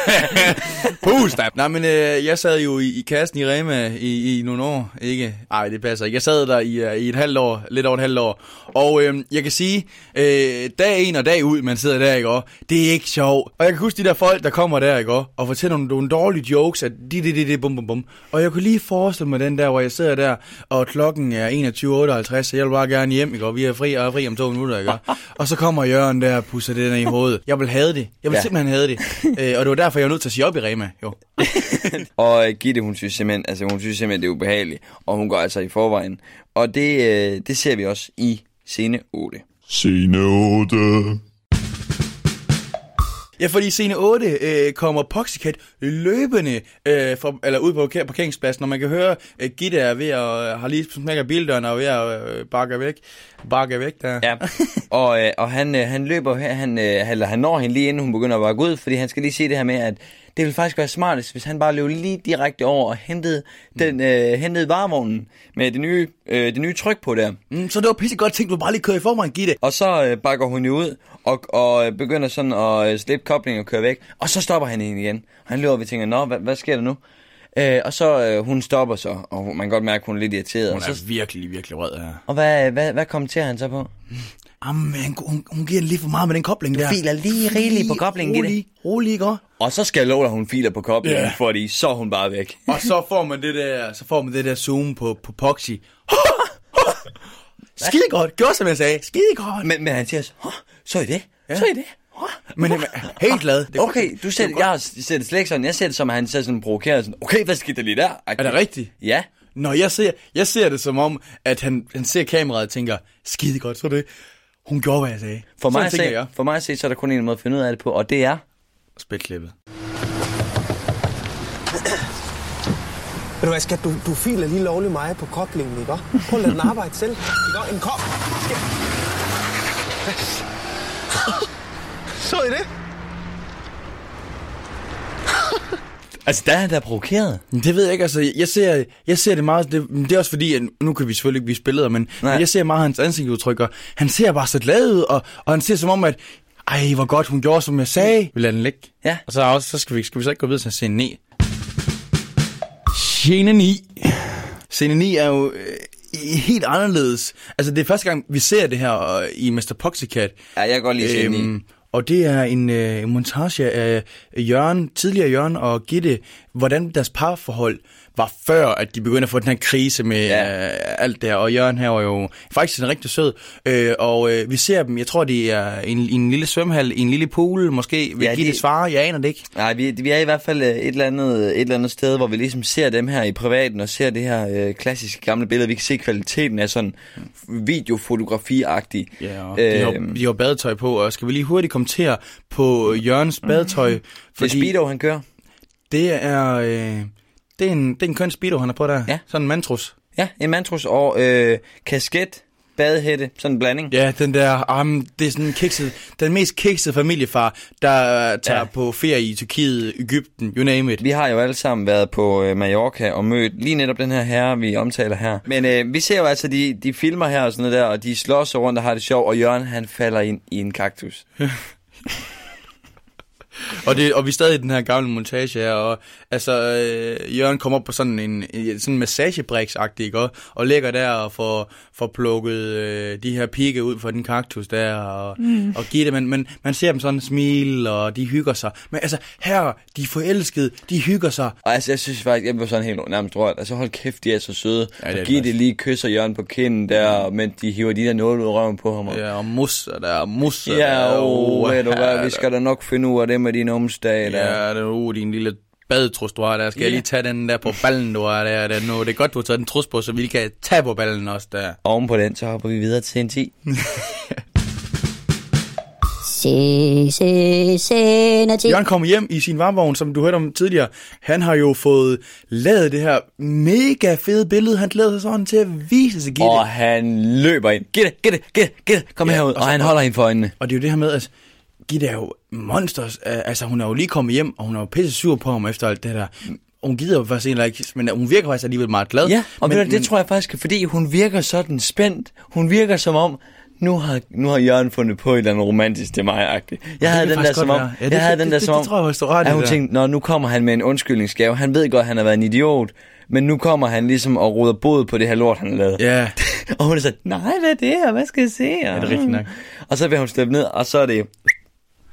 Pust da. Nej, men øh, jeg sad jo i, i kassen i Rema i, i nogle år, ikke? Nej, det passer ikke. Jeg sad der i, uh, i et halvt år, lidt over et halvt år. Og øh, jeg kan sige, øh, dag ind og dag ud, man sidder der, ikke? Og det er ikke sjovt. Og jeg kan huske de der folk, der kommer der, ikke? Og fortæller nogle, nogle dårlige jokes, at de, det, det, det, bum, bum, bum. Og jeg kunne lige forestille mig den der, hvor jeg sidder der, og klokken er 21.58, så jeg vil bare gerne hjem, ikke? Og vi er fri, og er fri om to minutter, ikke? Og så kommer Jørgen der og pusser det der i hovedet. Jeg vil have det. Jeg vil Ja. simpelthen have det. øh, og det var derfor, jeg var nødt til at sige op i Rema, jo. Og øh, Gitte, hun synes simpelthen, altså hun synes simpelthen, det er ubehageligt, og hun går altså i forvejen. Og det, øh, det ser vi også i scene 8. Scene 8. Ja, fordi i scene 8 øh, kommer Poxycat løbende øh, for, eller ud på parkeringspladsen, og man kan høre, at Gitte er ved at øh, har lige smækket bildøren og er ved at øh, bakke væk. Bakke væk der. Ja, og, øh, og han, øh, han løber her, han, øh, eller øh, han når hende lige inden hun begynder at bakke ud, fordi han skal lige se det her med, at det ville faktisk være smartest, hvis han bare løb lige direkte over og hentede, den, øh, hentede varevognen med det nye, øh, det nye tryk på der. Mm, så det var pisse godt tænkt, du bare lige køre i forvejen, Gitte. Og så øh, bakker hun jo ud og, og øh, begynder sådan at øh, slippe koblingen og køre væk. Og så stopper han hende igen. Han løber og vi tænker, nå, hvad, hvad sker der nu? Øh, og så øh, hun stopper så, og man kan godt mærke, at hun er lidt irriteret. Hun er så, virkelig, virkelig rød her. og hvad, hvad, hvad kommenterer han så på? Jamen, hun, hun, giver lige for meget med den kobling der. filer lige rigeligt på koblingen, Gitte. Rolig, rolig, ikke? Og så skal jeg love dig, hun filer på koblingen, yeah. fordi så er hun bare væk. Og så får man det der, så får man det der zoom på, på Poxy. Skide godt, gjorde som jeg sagde. Skide godt. Men, men han siger så, "Hå, så er I det? Ja. Så er I det? Hå?" Men jamen, helt glad. Det, Okay, du ser, jeg ser det slet ikke sådan. Jeg ser det som, at han ser sådan provokeret. Sådan, okay, hvad skete der lige der? Er det rigtigt? Ja. Nå, jeg ser, jeg ser det som om, at han, han ser kameraet og tænker, skide godt, så er det. Hun gjorde, hvad jeg sagde. For mig, Sådan at se, jeg. for mig at se, så er der kun en måde at finde ud af det på, og det er... Spætklippet. Ved du hvad, skat, du, du filer lige lovlig meget på koblingen, ikke? Prøv at lade den arbejde selv. Ikke? En kop. Så er det. Altså, der er han da provokeret. Det ved jeg ikke, altså, jeg ser, jeg ser det meget, det, det er også fordi, at nu kan vi selvfølgelig ikke vise billeder, men, Nej. men jeg ser meget hans ansigtsudtryk, og han ser bare så glad ud, og, og han ser som om, at ej, hvor godt hun gjorde, som jeg sagde. Vi lader den ligge. Ja. Og så, også, så skal, vi, skal vi så ikke gå videre til scene 9. Scene 9. Scene 9 er jo øh, helt anderledes. Altså, det er første gang, vi ser det her øh, i Mr. Poxycat. Ja, jeg kan godt lide scene 9. Og det er en, øh, en montage af Jørgen, tidligere Jørgen og Gitte, hvordan deres parforhold var før, at de begyndte at få den her krise med Ja. øh, alt det her. Og Jørgen her var jo faktisk en rigtig sød. Øh, og øh, vi ser dem, jeg tror, det er en, en lille svømmehal, en lille pool, måske ved Ja, ja, de- Gittes far, jeg aner det ikke. Nej, vi, vi er i hvert fald øh, et eller, andet, et eller andet sted, hvor vi ligesom ser dem her i privaten, og ser det her øh, klassiske gamle billede. Vi kan se kvaliteten af sådan videofotografi-agtig. Ja, og de, har, Øhm. de har badetøj på, og skal vi lige hurtigt kommentere på Jørgens badetøj? Det er Speedo, han kører. Det er, øh, det er en, det er en køn speedo, han har på der. Ja. Sådan en mantrus. Ja, en mantrus og øh, kasket, badehætte, sådan en blanding. Ja, den der, um, det er sådan en kikset, den mest kiksede familiefar, der tager Ja. på ferie i Tyrkiet, Ægypten, you name it. Vi har jo alle sammen været på øh, Mallorca og mødt lige netop den her herre, vi omtaler her. Men øh, vi ser jo altså, de, de filmer her og sådan noget der, og de slår sig rundt og har det sjovt, og Jørgen han falder ind i en kaktus. Og, det, og vi er stadig i den her gamle montage her, og altså, øh, Jørgen kommer op på sådan en, en sådan massagebriks-agtig, ikke? Og, og ligger der og får, får plukket øh, de her pigge ud fra den kaktus der, og, mm. og giver det, men, men man ser dem sådan smile, og de hygger sig. Men altså, her, de er forelskede, de hygger sig. Og altså, jeg synes faktisk, jeg var sådan helt nærmest rørt. Altså, hold kæft, de er så søde. Ja, Ja, det og giv det lige kysser Jørgen på kinden der, mens de hiver de der nåle ud af røven på ham. og- Ja, og musser der, musser Ja, der. og ved du hvad, ja, vi skal da nok finde ud af det med din omsdag der. Ja, det er uh, din lille badetrus, du har der. Skal jeg lige tage den der på ballen, du har der? Det er, nu, det er godt, du har taget den trus på, så vi kan tage på ballen også der. Oven på den, så hopper vi videre til en 10. Se, se, se, når Jørgen kommer hjem i sin varmvogn, som du hørte om tidligere. Han har jo fået lavet det her mega fede billede. Han glæder sig sådan til at vise sig Gitte. Og han løber ind. Gitte, Gitte, Gitte, Gitte, kom Ja, herud. og Og så- han holder hende for øjnene. Og det er jo det her med, at Gitte er jo monsters. Altså, hun er jo lige kommet hjem, og hun er jo pisse sur på ham efter alt det der. Hun gider jo faktisk egentlig ikke, men hun virker faktisk alligevel meget glad. Ja, og men, men, det tror jeg faktisk, fordi hun virker sådan spændt. Hun virker som om, nu har, nu har Jørgen fundet på et eller andet romantisk til mig-agtigt. Jeg havde den der som om. Ja, jeg det- havde det- den der det- som det om, tror jeg i at hun der. tænkte, når nu kommer han med en undskyldningsgave. Han ved godt, at han har været en idiot, men nu kommer han ligesom og ruder bod på det her lort, han har lavet. Ja, Og hun er sådan, nej, hvad er det her? Hvad skal jeg se? Ja, det er rigtigt nok. Og så vil hun slippe ned, og så er det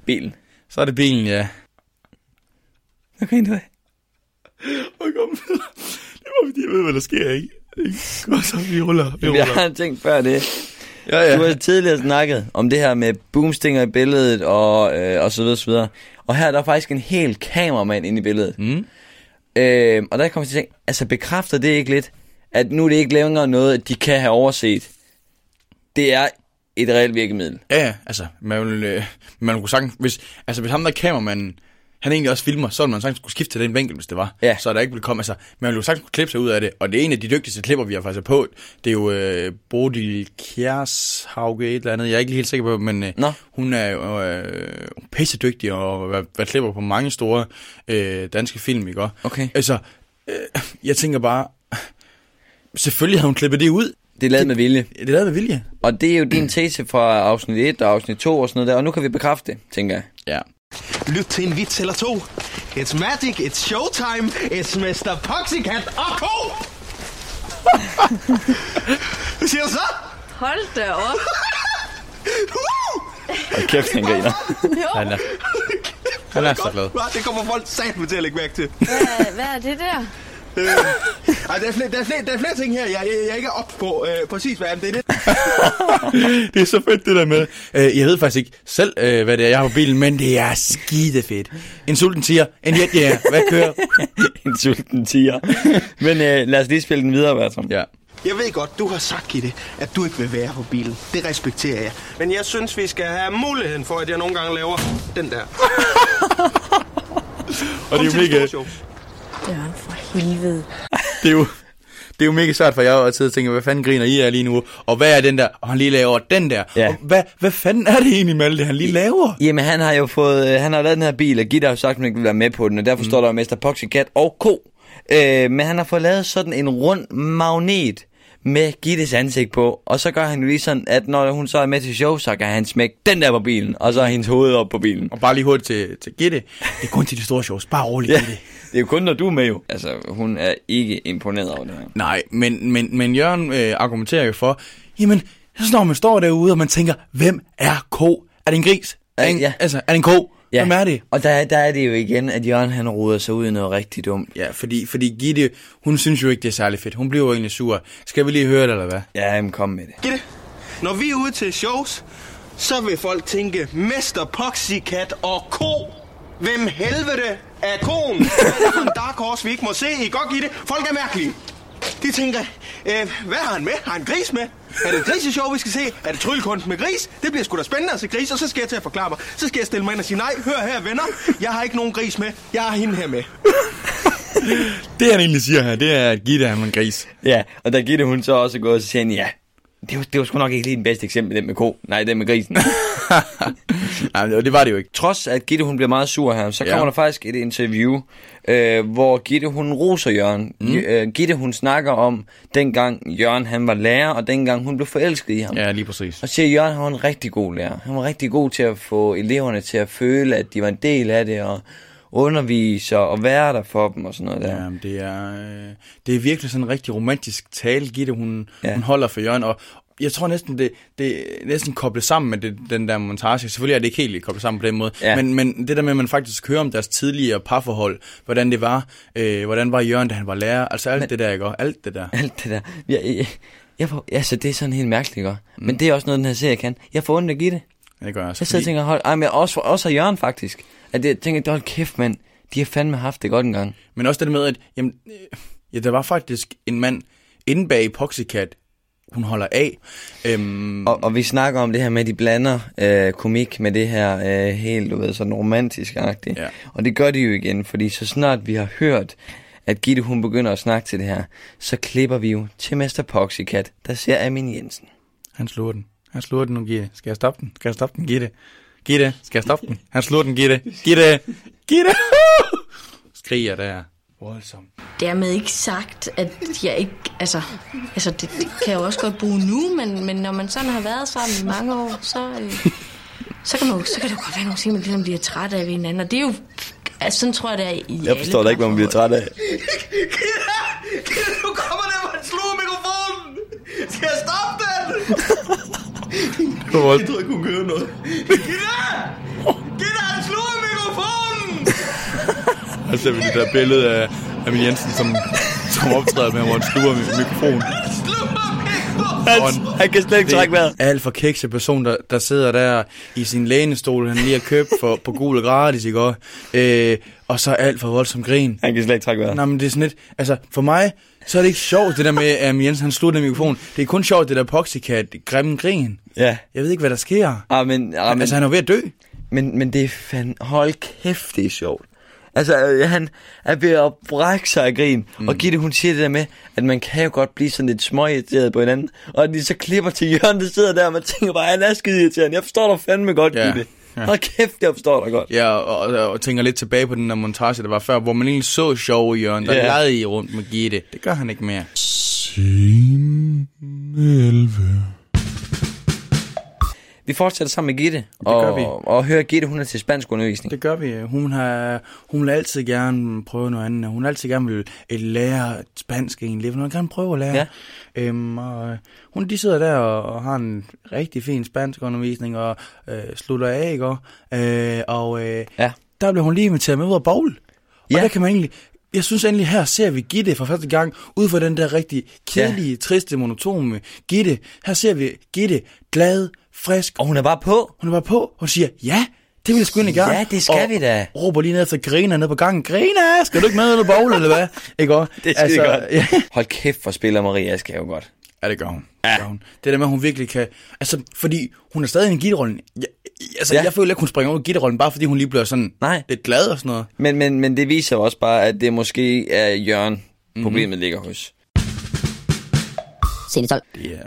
bilen. så er det bilen, ja. Hvad griner af? Og kom. Det var fordi, jeg ved, hvad der sker, ikke? Godt så, vi ruller. Vi Jeg ruller. har tænkt før det. Ja, ja. Du har tidligere snakket om det her med boomstinger i billedet og, øh, og så videre, så videre. Og her er der faktisk en hel kameramand inde i billedet. Mm. Øh, og der kommer jeg til at tænke, altså bekræfter det ikke lidt, at nu er det ikke længere noget, de kan have overset. Det er et reelt virkemiddel. Ja, ja, altså, man, vil, øh, man kunne sagtens, hvis, altså, hvis ham der kameramanden, han egentlig også filmer, så ville man sagtens kunne skifte til den vinkel, hvis det var. Ja. Så der ikke ville komme, altså, man ville jo sagtens kunne klippe sig ud af det, og det er en af de dygtigste klipper, vi har faktisk på. Det er jo øh, Bodil Kjærshauge et eller andet, jeg er ikke helt sikker på, men øh, Nå. hun er jo øh, pisse dygtig og været, været klipper på mange store øh, danske film, ikke? Okay. Altså, øh, jeg tænker bare, selvfølgelig har hun klippet det ud. Det er lavet med vilje. Det er lavet med vilje. Og det er jo din tese fra afsnit 1 og afsnit 2 og sådan noget der, og nu kan vi bekræfte det, tænker jeg. Ja. Lyt til en vits eller to. It's magic, it's showtime, it's Mr. Poxycat og Co. Hvad siger du så? Hold da op. Og kæft, han griner. Han er, han er så glad. Det kommer folk satme til at lægge mærke til. Hvad, hvad er det der? Ej, der, er flere, der, er flere, der er flere ting her, jeg, jeg, jeg ikke er op på øh, præcis, hvad det er. Det. det er så fedt det der med. Øh, jeg ved faktisk ikke selv, øh, hvad det er, jeg har på bilen, men det er skide fedt. En sulten siger, en jet, ja, hvad kører? en sulten tiger. Men øh, lad os lige spille den videre, Bertram. ja. Jeg ved godt, du har sagt, Gitte, at du ikke vil være på bilen. Det respekterer jeg. Men jeg synes, vi skal have muligheden for, at jeg nogle gange laver den der. Og det er jo mega. Døren for helvede. det er jo, det er jo mega svært for jer at sidde og tænke, hvad fanden griner I af lige nu? Og hvad er den der? Og han lige laver den der. Ja. Og hvad, hvad fanden er det egentlig med alt det, han lige laver? Jamen, han har jo fået, øh, han har lavet den her bil, og Gitte har jo sagt, at hun ikke vil være med på den, og derfor mm. står der jo Mr. Poxycat og ko. Øh, men han har fået lavet sådan en rund magnet med Gittes ansigt på, og så gør han jo lige sådan, at når hun så er med til show, så kan han smække den der på bilen, og så er hendes hoved op på bilen. Og bare lige hurtigt til, til Gitte. Det er kun til de store shows. Bare roligt, Ja, Gitte. det er jo kun, når du er med jo. Altså, hun er ikke imponeret over det her. Nej, men, men, men Jørgen øh, argumenterer jo for, jamen, så når man står derude, og man tænker, hvem er ko? Er det en gris? Er en, ja. Altså, er det en ko? Ja. Hvem er det? Og der, der er det jo igen, at Jørgen han roder sig ud i noget rigtig dumt. Ja, fordi, fordi Gitte, hun synes jo ikke, det er særlig fedt. Hun bliver jo egentlig sur. Skal vi lige høre det, eller hvad? Ja, jamen kom med det. Gitte, når vi er ude til shows, så vil folk tænke, Mester Poxycat og ko. Hvem helvede er koen? Hvad er det for en dark horse, vi ikke må se? I godt give det. Folk er mærkelige. De tænker, øh, hvad har han med? Har han gris med? Er det et griseshow, vi skal se? Er det tryllekunst med gris? Det bliver sgu da spændende at se gris, og så skal jeg til at forklare mig. Så skal jeg stille mig ind og sige, nej, hør her venner, jeg har ikke nogen gris med. Jeg har hende her med. Det han egentlig siger her, det er, at Gitte han er en gris. Ja, og der Gitte hun så også gået og siger, ja, det var, det var sgu nok ikke lige den bedste eksempel, den med ko. Nej, den med grisen. Nej, det var det jo ikke. Trods at Gitte hun bliver meget sur her, så Ja. kommer der faktisk et interview, øh, hvor Gitte hun roser Jørgen. Mm. Øh, Gitte hun snakker om dengang Jørgen han var lærer, og dengang hun blev forelsket i ham. Ja, lige præcis. Og siger, at Jørgen han var en rigtig god lærer. Han var rigtig god til at få eleverne til at føle, at de var en del af det, og undervise og, være der for dem og sådan noget der. Ja, men det er, øh, det er virkelig sådan en rigtig romantisk tale, Gitte, hun, Ja. hun holder for Jørgen, og jeg tror næsten, det, det er næsten koblet sammen med det, den der montage. Selvfølgelig er det ikke helt koblet sammen på den måde, Ja. men, men det der med, at man faktisk hører om deres tidligere parforhold, hvordan det var, øh, hvordan var Jørgen, da han var lærer, altså alt men, det der, ikke? Og alt det der. Alt det der. Jeg, jeg, jeg får, altså, det er sådan helt mærkeligt, ikke? Mm. Men det er også noget, den her serie kan. Jeg får ondt at give det. Ja, Det gør jeg også. Jeg sidder og tænker, hold, ej, men også, også af Jørgen faktisk. At det, jeg tænker, hold kæft, mand. De har fandme haft det godt engang. Men også det med, at jamen, øh, ja, der var faktisk en mand inde bag Poxycat, hun holder af. Øhm, Og, og vi snakker om det her med, at de blander øh, komik med det her øh, helt, du ved, sådan romantisk -agtigt. Ja. Og det gør de jo igen, fordi så snart vi har hørt, at Gitte hun begynder at snakke til det her, så klipper vi jo til Mester Poxycat, der ser Amin Jensen. Han slår den. Han slår den nu, Gitte. Skal jeg stoppe den? Skal jeg stoppe den, Gitte? Gitte, skal jeg stoppe den? Han slår den, Gitte. Gitte! Gitte! Skriger der. Voldsomt. Dermed ikke sagt, at jeg ikke... Altså, altså det, det kan jeg jo også godt bruge nu, men, men når man sådan har været sammen i mange år, så, øh, så, kan man, jo- så kan det jo godt være nogle ting, man ligesom bliver træt af ved hinanden. Og det er jo... Altså, sådan tror jeg, det er i Jeg forstår da ikke, hvad man bliver træt af. Gitte, Gitte, nu kommer der, han slog mikrofonen. Skal jeg stoppe den? Det var Jeg tror, jeg kunne høre noget. Gitte! Gitte, han slog mikrofonen! Og så ser vi det der billede af Emil Jensen, som, som optræder med, hvor han sluger mikrofonen! Han, han kan slet ikke trække vejret. Alt for kikse person, der, der sidder der i sin lænestol, han lige har købt for, på gul og gratis, ikke også? Øh, og så alt for voldsom grin. Han kan slet ikke trække vejret. Nej, men det er sådan lidt, altså for mig, så er det ikke sjovt, det der med, at Jensen, han slutter den mikrofon. Det er kun sjovt, det der Poxycat, grimme grin. Ja. Jeg ved ikke, hvad der sker. Ah, men, ah, men, Altså, han er ved at dø. men, men det er fandme... Hold kæft, det er sjovt. Altså, øh, han er ved at brække sig af grin. Mm. Og Gitte, hun siger det der med, at man kan jo godt blive sådan lidt småirriteret på hinanden. Og at de så klipper til Jørgen, der sidder der, og man tænker bare, han er skide irriterende. Jeg forstår dig fandme godt, Ja, Gitte. Ja. Hold kæft, jeg forstår dig godt. Ja, og, og, og tænker lidt tilbage på den der montage, der var før, hvor man egentlig så sjov i Jørgen, der Ja. legede i rundt med Gitte. Det gør han ikke mere. Scene 11. Vi fortsætter sammen med Gitte. gør og, vi. Og hører Gitte, hun er til spansk undervisning. Det gør vi. Hun, har, hun vil altid gerne prøve noget andet. Hun vil altid gerne vil øh, lære spansk egentlig. Hun vil gerne prøve at lære. Ja. Øhm, og øh, hun, de sidder der og, og har en rigtig fin spansk undervisning og øh, slutter af, ikke? også? Øh, og øh, Ja. der bliver hun lige inviteret med ud af bowl. Og Ja. der kan man egentlig... Jeg synes endelig, her ser vi Gitte for første gang, ud fra den der rigtig kedelige, ja. triste, monotone Gitte. Her ser vi Gitte glad, frisk, Og hun er bare på. hun er bare på, og siger, ja, det vil jeg sgu egentlig gerne. Ja, det skal og vi da. råber lige ned efter Grena ned på gangen. Grena, skal du ikke med og bowl, eller hvad? Ikke også? Det er skide godt. Ja. Hold kæft, for spiller Maria skal jo godt. ja, det gør hun. Ja. Det gør hun. Det der med, at hun virkelig kan... Altså, fordi hun er stadig i en gitterrollen. Jeg, altså, Ja. jeg føler ikke, hun springer ud af gitterrollen, bare fordi hun lige bliver sådan Nej. lidt glad og sådan noget. Men, men, men det viser jo også bare, at det måske er Jørgen, problemet ligger hos. 12.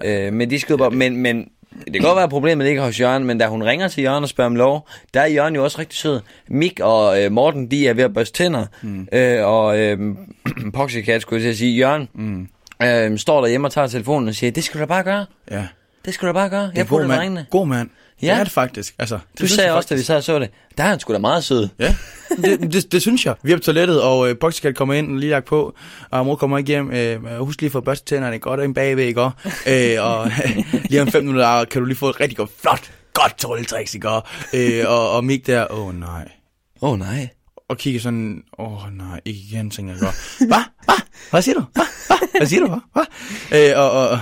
Yeah. Øh, men de skyder bare, men, men det kan godt være, at problemet ligger hos Jørgen, men da hun ringer til Jørgen og spørger om lov, der er Jørgen jo også rigtig sød. Mik og øh, Morten, de er ved at børste tænder, mm. øh, og øh, Poxycat skulle jeg til at sige, Jørgen mm. øh, står derhjemme og tager telefonen og siger, det skal du da bare gøre. Ja. Det skal du da bare gøre. Det er Jeg god mand. God mand. Ja. Det er det faktisk. Altså, det Du sagde også, da vi sad og så det, der er han sgu da meget sød. Ja, det, det, det, synes jeg. Vi er på toilettet, og øh, Poxycat kommer ind og lige lagt på, og mor kommer ikke hjem. Øh, husk lige at få børstet tænderne godt ind bagved, ikke? øh, og lige om fem minutter kan du lige få et rigtig godt, flot godt trylletricks, ikke? Og, øh, og, og Mik der, åh oh, nej. Åh oh, nej. Og kigger sådan, åh oh, nej, ikke igen, tænker jeg godt. Hvad? Hvad? Hvad siger du? Hvad? Hvad? Siger du? Hvad? Øh, og, og,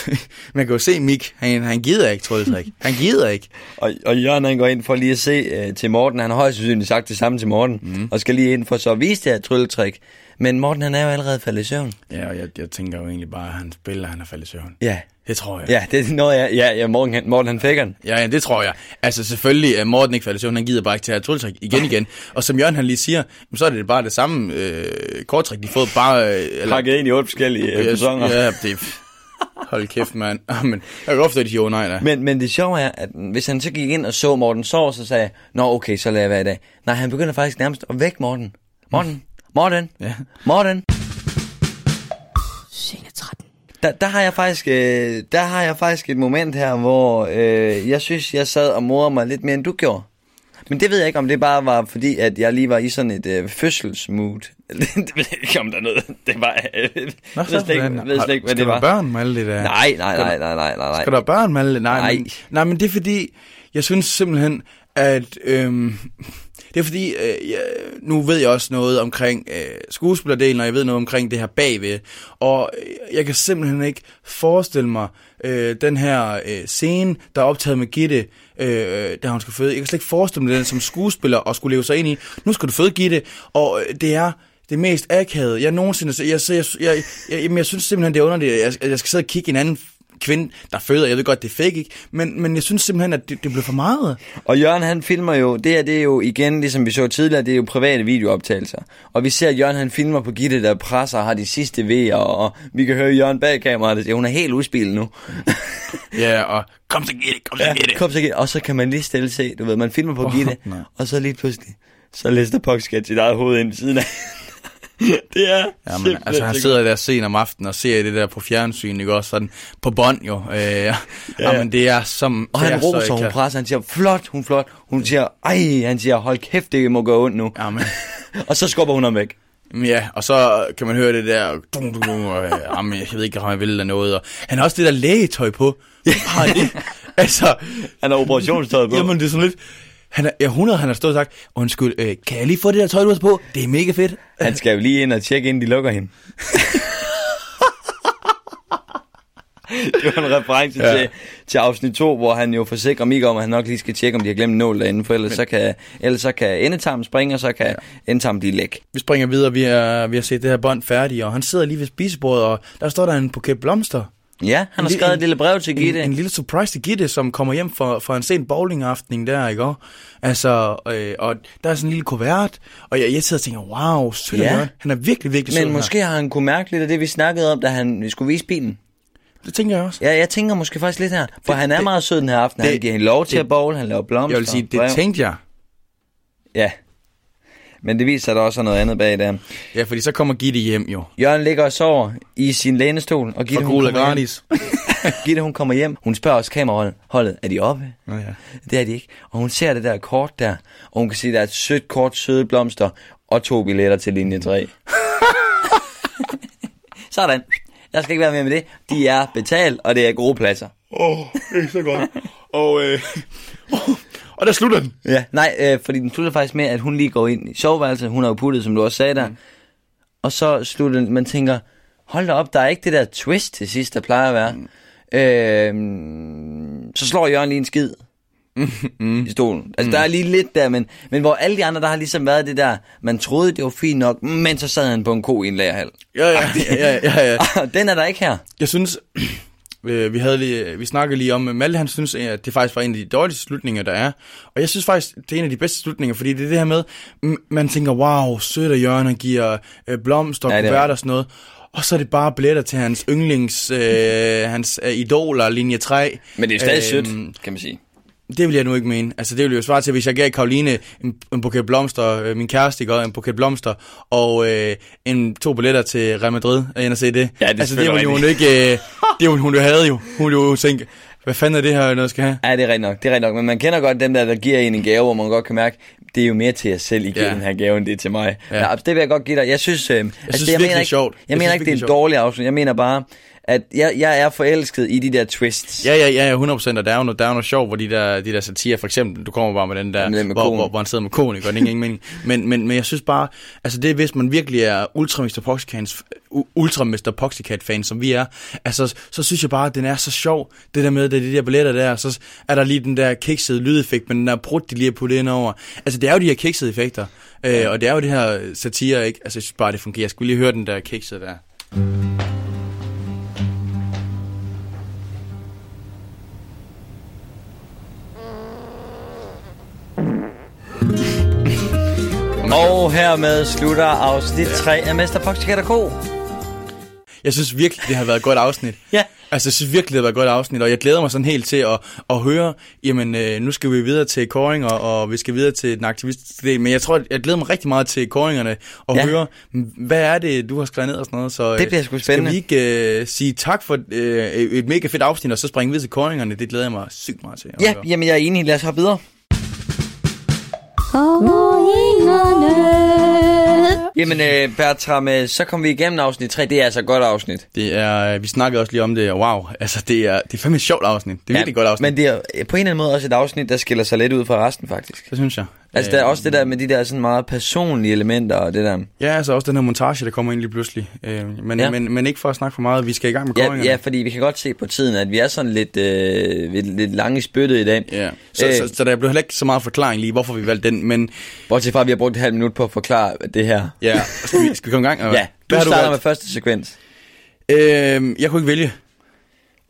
man kan jo se Mik, han, han gider ikke trylletrik. Han gider ikke. Og, og Jørgen han går ind for lige at se uh, til Morten. Han har højst sandsynligt sagt det samme til Morten. Mm. Og skal lige ind for så at vise det her trylletrik. Men Morten han er jo allerede faldet i søvn. Ja, og jeg, jeg tænker jo egentlig bare, at han spiller, han er faldet i søvn. Ja. Det tror jeg. Ja, det er noget, jeg, ja, ja, Morten, han, Morten han fik den. Ja, ja, det tror jeg. Altså selvfølgelig er Morten ikke faldet i søvn, han gider bare ikke til at trylletrik igen igen. Og som Jørgen han lige siger, så er det bare det samme øh, korttrik, de har fået bare... Øh, eller, Pakket ind i otte forskellige øh, personer. Ja, det Hold kæft, mand. Men jeg kan forstå, at de siger, nej, nej. Men, men det sjove er, at hvis han så gik ind og så Morten Sår, så sagde jeg, Nå, okay, så lader jeg være i dag. Nej, han begynder faktisk nærmest at vække Morten. Morten, Morten, ja. Morten. Der, der, har jeg faktisk, øh, der har jeg faktisk et moment her, hvor øh, jeg synes, jeg sad og morede mig lidt mere, end du gjorde. Men det ved jeg ikke, om det bare var fordi, at jeg lige var i sådan et øh, fødselsmood. det ved jeg ikke, om der er noget. Det var... Øh, Nå, ved slet ikke, ved slet ikke hvad det var. Skal børn med alle det der? Nej, nej, nej, nej, nej, nej. Skal du børn med alle det? Nej, Nej. Men, nej, men det er fordi, jeg synes simpelthen, at... Øhm, det er fordi, øh, jeg, nu ved jeg også noget omkring øh, skuespillerdelen, og jeg ved noget omkring det her bagved. Og øh, jeg kan simpelthen ikke forestille mig øh, den her øh, scene, der er optaget med Gitte, øh, da hun skal føde. Jeg kan slet ikke forestille mig den som skuespiller og skulle leve sig ind i. Nu skal du føde Gitte, og øh, det er det mest akavede, jeg nogensinde... Jeg, jeg, jeg, jeg, jeg, jeg, jeg synes simpelthen, det er underligt, at jeg, jeg skal sidde og kigge en anden kvinde, der føder. Jeg ved godt, det er fake, ikke? Men, men jeg synes simpelthen, at det, det blev for meget. Og Jørgen han filmer jo, det her det er jo igen, ligesom vi så tidligere, det er jo private videooptagelser. Og vi ser, at Jørgen han filmer på Gitte, der presser og har de sidste V'er, og, vi kan høre Jørgen bag kameraet, der siger, hun er helt udspillet nu. ja, og kom så Gitte, kom så ja, Gitte. Kom så Gitte, og så kan man lige stille se, du ved, man filmer på oh, Gitte, nej. og så lige pludselig, så Lester Puck sit eget hoved ind ved siden af. det er Ja, men altså, han sidder der sent om aftenen og ser det der på fjernsyn, ikke også? Sådan på bånd jo. Øh, ja. ja. men det er som... Og han er så roser, hun presser, han siger, flot, hun flot. Hun siger, ej, han siger, hold kæft, det må gå ondt nu. Ja, men, Og så skubber hun ham væk. ja, og så kan man høre det der... Dum, dum, dum, og, øh, jamen, jeg ved ikke, om jeg vil eller noget. Og han har også det der lægetøj på. Har det? altså, Han har operationstøjet på. jamen det er sådan lidt... Han er, ja, 100, han har stået og sagt, undskyld, øh, kan jeg lige få det der tøj, du har på? Det er mega fedt. Han skal jo lige ind og tjekke, inden de lukker hende. det var en reference ja. Til, til afsnit 2, hvor han jo forsikrer Mika om, at han nok lige skal tjekke, om de har glemt nål derinde, for ellers, så kan, ellers så kan endetarmen springe, og så kan ja. endetarmen blive læk. Vi springer videre, vi har, vi har set det her bånd færdigt, og han sidder lige ved spisebordet, og der står der en buket blomster. Ja, han har skrevet et lille brev til Gitte. En, en lille surprise til Gitte, som kommer hjem fra, fra en sen bowlingaften der, ikke også? Altså, øh, og der er sådan en lille kuvert, og jeg, jeg sidder og tænker, wow, sødt Ja. Han er virkelig, virkelig sød. Men måske har han kunne mærke lidt af det, vi snakkede om, da han vi skulle vise bilen. her. Det tænker jeg også. Ja, jeg tænker måske faktisk lidt her. For Det- han er det- meget sød den her aften. Han det- giver hende lov til det- at bowl, han laver blomster. Jeg vil sige, det tænkte jeg. Ja. Men det viser sig, at der også er noget andet bag der. Ja, fordi så kommer Gitte hjem jo. Jørgen ligger og sover i sin lænestol, og Gitte, Og hun kommer gratis. Gitte, hun kommer hjem. Hun spørger også kameraholdet, er de oppe? Nå ja. Det er de ikke. Og hun ser det der kort der, og hun kan se, at der er et sødt kort, søde blomster, og to billetter til linje 3. Sådan. Der skal ikke være mere med det. De er betalt, og det er gode pladser. Åh, oh, det er så godt. og, øh, oh, og der slutter den. Ja, nej, øh, fordi den slutter faktisk med, at hun lige går ind i soveværelset. Hun har jo puttet, som du også sagde der. Mm. Og så slutter den, man tænker, hold da op, der er ikke det der twist til sidst, der plejer at være. Mm. Øh, så slår Jørgen lige en skid mm. i stolen. Altså, mm. der er lige lidt der, men, men hvor alle de andre, der har ligesom været det der, man troede, det var fint nok, men så sad han på en ko i en lagerhal. Ja, ja, ja, ja, ja. Og den er der ikke her. Jeg synes, øh, vi, havde lige, vi snakkede lige om, Malte han synes, at det faktisk var en af de dårligste slutninger, der er. Og jeg synes faktisk, det er en af de bedste slutninger, fordi det er det her med, man tænker, wow, sødt af Jørgen, giver øh, blomster og Ja, er kuvert og sådan noget. Og så er det bare billetter til hans yndlings, øh, hans øh, idoler, linje 3. Men det er stadig Øhm, sødt, kan man sige. Det vil jeg nu ikke mene. Altså, det ville jo svare til, hvis jeg gav Karoline en, en buket blomster, øh, min kæreste, ikke, en buket blomster, og øh, en, to billetter til Real Madrid, ind og se det. Ja, det altså, det ville hun ikke, øh, det ville hun jo have jo. Hun ville jo tænke, hvad fanden er det her, noget skal have? Ja, det er rigtigt nok, det er rigtigt nok. Men man kender godt dem der, der giver en en gave, hvor man godt kan mærke, det er jo mere til jer selv, I giver Ja. den her gave, end det er til mig. Ja. Ja. Altså, det vil jeg godt give dig. Jeg synes, øh, jeg synes jeg virkelig, mener det er ikke, sjovt. Jeg, Jeg mener ikke, det er en det dårlig afsnit. Jeg mener bare, at jeg, jeg er forelsket i de der twists. Ja, ja, ja, ja, 100%, og der er jo noget, der er noget sjov, hvor de der, de der satire, for eksempel, du kommer bare med den der, med hvor, hvor, hvor, han sidder med konen, ikke? ingen mening. Men, men, men jeg synes bare, altså det er, hvis man virkelig er Ultra Mr. Poxycats, Ultra Mr. Poxycat fan, som vi er, altså så synes jeg bare, at den er så sjov, det der med, det er de der billetter der, så er der lige den der kiksede lydeffekt, men den der brud, de lige har puttet ind over. Altså det er jo de her kiksede effekter, øh, og det er jo det her satire, ikke? Altså jeg synes bare, det fungerer. Jeg skulle lige høre den der kiksede der. Og hermed slutter afsnit 3 af Mester og Co. Jeg synes virkelig, det har været et godt afsnit. Ja. Altså, jeg synes virkelig, det har været et godt afsnit, og jeg glæder mig sådan helt til at, at høre, jamen, øh, nu skal vi videre til koringer, og vi skal videre til den aktivistiske del, men jeg tror, jeg glæder mig rigtig meget til koringerne, og Ja. høre, hvad er det, du har skrevet ned og sådan noget, så øh, Det bliver sgu spændende. Skal vi ikke øh, sige tak for øh, et mega fedt afsnit, og så springe videre til koringerne, det glæder jeg mig sygt meget til. Ja, høre. jamen jeg er enig. Lad os hoppe videre. Jamen, øh, Bertram, øh, så kom vi igennem afsnit 3. Det er altså et godt afsnit. Det er, vi snakkede også lige om det, og wow, altså det er, det er fandme et sjovt afsnit. Det er virkelig et godt afsnit. Men det er øh, på en eller anden måde også et afsnit, der skiller sig lidt ud fra resten, faktisk. Det synes jeg. Altså, der er også det der med de der sådan meget personlige elementer og det der. Ja, altså også den her montage, der kommer ind lige pludselig. Øh, men, Ja. men, men ikke for at snakke for meget, vi skal i gang med Ja, ja, fordi vi kan godt se på tiden, at vi er sådan lidt, øh, lidt, lidt lange i spyttet i dag. Ja. Så, Øh. så, så, der blev heller ikke så meget forklaring lige, hvorfor vi valgte den, men Bortset fra, at vi har brugt et halvt minut på at forklare det her. ja, skal vi, skal vi komme i gang? eller Ja, du starter med valgt? første sekvens. Øh, jeg kunne ikke vælge.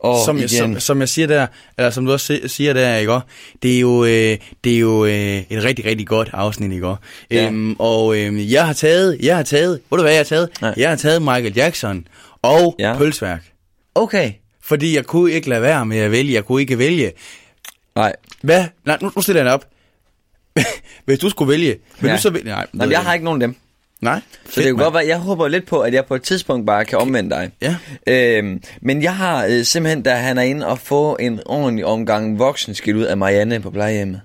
Og som, jeg, som, som jeg siger der, eller som du også si- siger der, ikke? Det er jo, øh, det er jo øh, et rigtig, rigtig godt afsnit, ikke? Ja. Øhm, og øh, jeg har taget, jeg har taget, ved du hvad jeg har taget? Nej. Jeg har taget Michael Jackson og Ja. Pølsværk. Okay. Fordi jeg kunne ikke lade være med at vælge, jeg kunne ikke vælge. Nej, Hvad? Nej, nu, nu stiller jeg op. Hvis du skulle vælge, vil Ja. du så vælge? Nej, Jamen, jeg har ikke nogen af dem. Nej. Så det kan godt være, jeg håber lidt på, at jeg på et tidspunkt bare kan omvende dig. Ja. Øhm, men jeg har øh, simpelthen, da han er inde og få en ordentlig omgang voksenskilt ud af Marianne på plejehjemmet.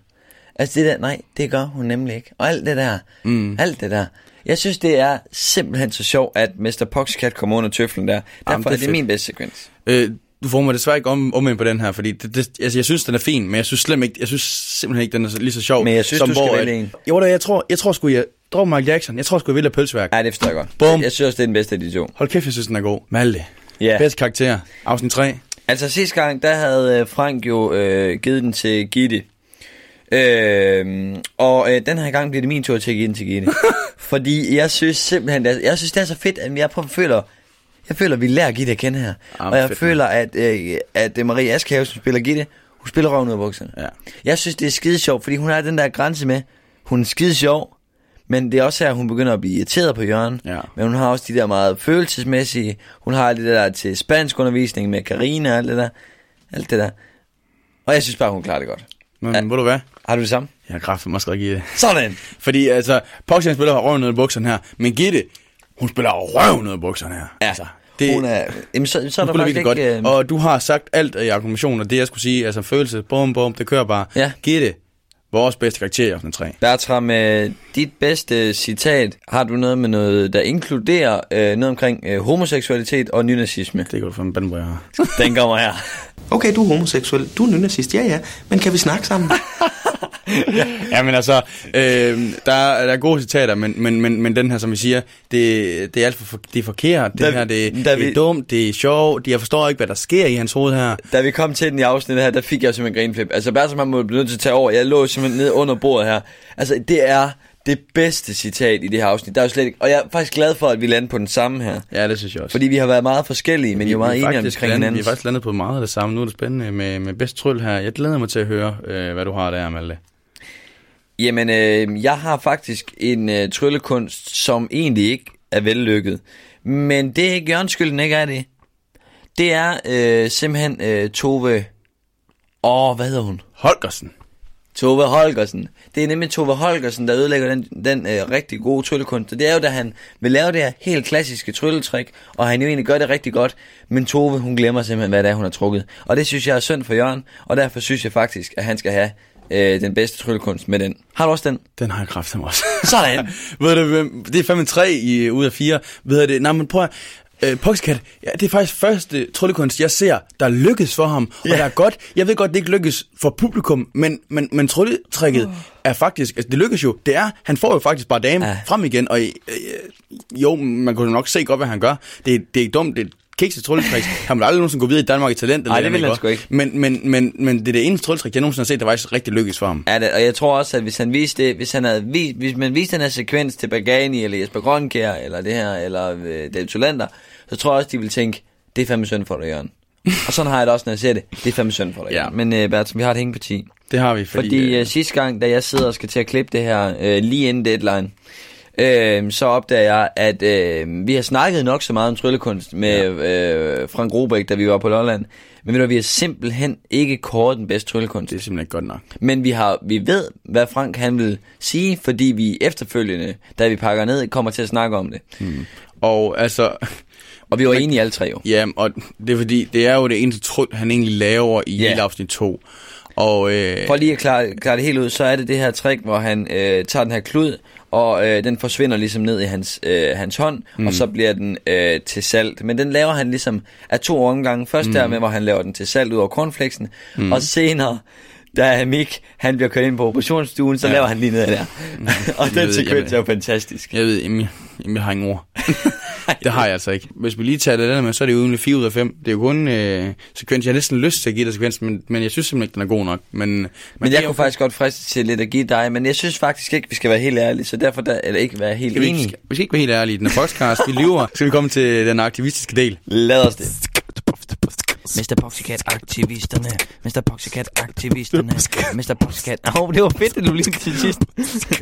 Altså det der, nej, det gør hun nemlig ikke. Og alt det der, mm. alt det der. Jeg synes, det er simpelthen så sjovt, at Mr. Poxcat kommer under tøflen der. Derfor Jamen, er det er det fedt. min bedste sekvens. Øh, du får mig desværre ikke om, omvendt på den her, fordi det, det, altså, jeg synes, den er fin, men jeg synes slet ikke, jeg synes simpelthen ikke, den er så, lige så sjov. Men jeg synes, som du skal hvor, vælge at- en. Jo, da, jeg tror, jeg tror sgu, jeg drog Michael Jackson. Jeg tror sgu, jeg vælger pølseværk. Ja, det forstår jeg godt. Bum. Jeg synes det er den bedste af de to. Hold kæft, jeg synes, den er god. Malte. Ja. Bedste karakter. Afsnit 3. Altså sidste gang, der havde øh, Frank jo øh, givet den til Gitte. Øh, og øh, den her gang bliver det min tur til at give den til Gitte. Fordi jeg synes simpelthen, det er, jeg synes det er så fedt, at jeg prøver, føler, jeg føler, at vi lærer Gitte at kende her. Ah, og jeg fedt, føler, at, øh, at øh, Marie Askehave, som spiller Gitte, hun spiller røven ud af bukserne. Ja. Jeg synes, det er skide sjovt, fordi hun har den der grænse med, hun er skide sjov, men det er også her, hun begynder at blive irriteret på Jørgen. Ja. Men hun har også de der meget følelsesmæssige, hun har det der til spansk undervisning med Karina og alt det der. Alt det der. Og jeg synes bare, hun klarer det godt. Men ja. ved du hvad? Har du det samme? Jeg har kraftigt måske ikke i det. Sådan! Fordi altså, Poxy han spiller røven ned i bukserne her, men Gitte, hun spiller røven ned i bukserne her. Ja, Altså, det, hun er, jamen, så, så er der faktisk ikke... godt. Øh, Og du har sagt alt i argumentationen, og det jeg skulle sige, altså følelse, bum bum, det kører bare. Ja. Gitte, vores bedste karakter i afsnit 3. Bertram, øh, dit bedste citat, har du noget med noget, der inkluderer øh, noget omkring øh, homoseksualitet og nynazisme? Det kan du en bandbrød her. Den kommer her. Okay, du er homoseksuel, du er nynazist, ja ja, men kan vi snakke sammen? ja, men altså, øh, der, er, der er gode citater, men, men, men, men den her, som vi siger, det, det er alt for, det er forkert. Det Da- her, det, da det vi- er dumt, det er sjovt. Jeg forstår ikke, hvad der sker i hans hoved her. Da vi kom til den i afsnittet her, der fik jeg simpelthen grinflip. Altså Bertram han må blive nødt til at tage over. Jeg lå simpelthen nede under bordet her. Altså det er det bedste citat i det her afsnit. Der er jo slet ikke, og jeg er faktisk glad for, at vi lander på den samme her. Ja, det synes jeg også. Fordi vi har været meget forskellige, men jo meget vi, enige omkring landet, vi hinanden. er faktisk landet på meget af det samme. Nu er det spændende med, med bedst tryl her. Jeg glæder mig til at høre, øh, hvad du har der, Malte. Jamen, øh, jeg har faktisk en øh, tryllekunst, som egentlig ikke er vellykket. Men det er ikke Jørgens skyld, den ikke er det. Det er øh, simpelthen øh, Tove... Åh, hvad hedder hun? Holgersen. Tove Holgersen. Det er nemlig Tove Holgersen, der ødelægger den, den øh, rigtig gode tryllekunst. Det er jo, da han vil lave det her helt klassiske trylletrik, og han jo egentlig gør det rigtig godt, men Tove, hun glemmer simpelthen, hvad det er, hun har trukket. Og det synes jeg er synd for Jørgen, og derfor synes jeg faktisk, at han skal have øh, den bedste tryllekunst med den. Har du også den? Den har jeg kraftigt også. Sådan. Ved du, hvem- det er fandme tre i, ud af fire. Ved du det? Nej, men prøv at, Øh, Poxycat, ja, det er faktisk første tryllekunst, jeg ser, der lykkes for ham. Og Ja. der er godt, jeg ved godt, det ikke lykkes for publikum, men, men, men trylletrækket oh. er faktisk, altså det lykkes jo, det er, han får jo faktisk bare dame Ja. frem igen, og øh, jo, man kunne nok se godt, hvad han gør. Det, det er ikke dumt, det et kikset trylletrik. Han vil aldrig nogensinde gå videre i Danmark i talent. Nej, det andet, vil han sgu ikke. Men, men, men, men det er det eneste trylletrik, jeg nogensinde har set, der faktisk rigtig lykkes for ham. Ja, det, og jeg tror også, at hvis han viste det, hvis han havde vist, hvis man viste den her sekvens til Bagani, eller Jesper Grønkær, eller det her, eller øh, David Solander, så tror jeg også, de vil tænke, det er fandme synd for dig, Jørgen. og sådan har jeg det også, når jeg ser det. Det er fandme synd for dig, Ja. Men øh, Bertsen, vi har et hængeparti. Det har vi, fordi... Fordi, fordi øh, sidste gang, da jeg sidder og skal til at klippe det her, øh, lige inden deadline, øh, så opdager jeg, at øh, vi har snakket nok så meget om tryllekunst med ja. øh, Frank Robæk, da vi var på Lolland. Men ved du, vi har simpelthen ikke kåret den bedste tryllekunst. det er simpelthen godt nok. Men vi har vi ved, hvad Frank han vil sige, fordi vi efterfølgende, da vi pakker ned, kommer til at snakke om det. Og altså, Og vi var enige alle tre jo. Ja, og det er fordi, det er jo det eneste tryl, han egentlig laver i Ja. hele afsnit 2. Og øh, For lige at klare, klare det helt ud, så er det det her trick, hvor han øh, tager den her klud, og øh, den forsvinder ligesom ned i hans, øh, hans hånd, mm. og så bliver den øh, til salt. Men den laver han ligesom af to omgange. Først mm. der med, hvor han laver den til salt ud over cornflakesen, mm. og senere, da Mik, han bliver kørt ind på operationsstuen, så ja. laver han lige ned der. og Jeg den ved, sekvens er jo fantastisk. jeg ved, jamen, jeg, jamen, jeg har ingen ord. det har jeg altså ikke. Hvis vi lige tager det der med, så er det jo uden 4 ud af 5. Det er jo kun øh, sekvens. Jeg har næsten lyst til at give dig sekvens, men, men jeg synes simpelthen ikke, den er god nok. Men, men, jeg kunne faktisk godt friste til lidt at give dig, men jeg synes faktisk ikke, vi skal være helt ærlige, så derfor der, eller ikke være helt Skal vi, enige. skal, vi skal ikke være helt ærlige. Den er podcast, vi lyver. Skal vi komme til den aktivistiske del? Lad os det. Mr. Poxycat aktivisterne. Mr. Poxycat aktivisterne. Mr. Poxycat. Åh, oh, det var fedt, at du lige til sidst.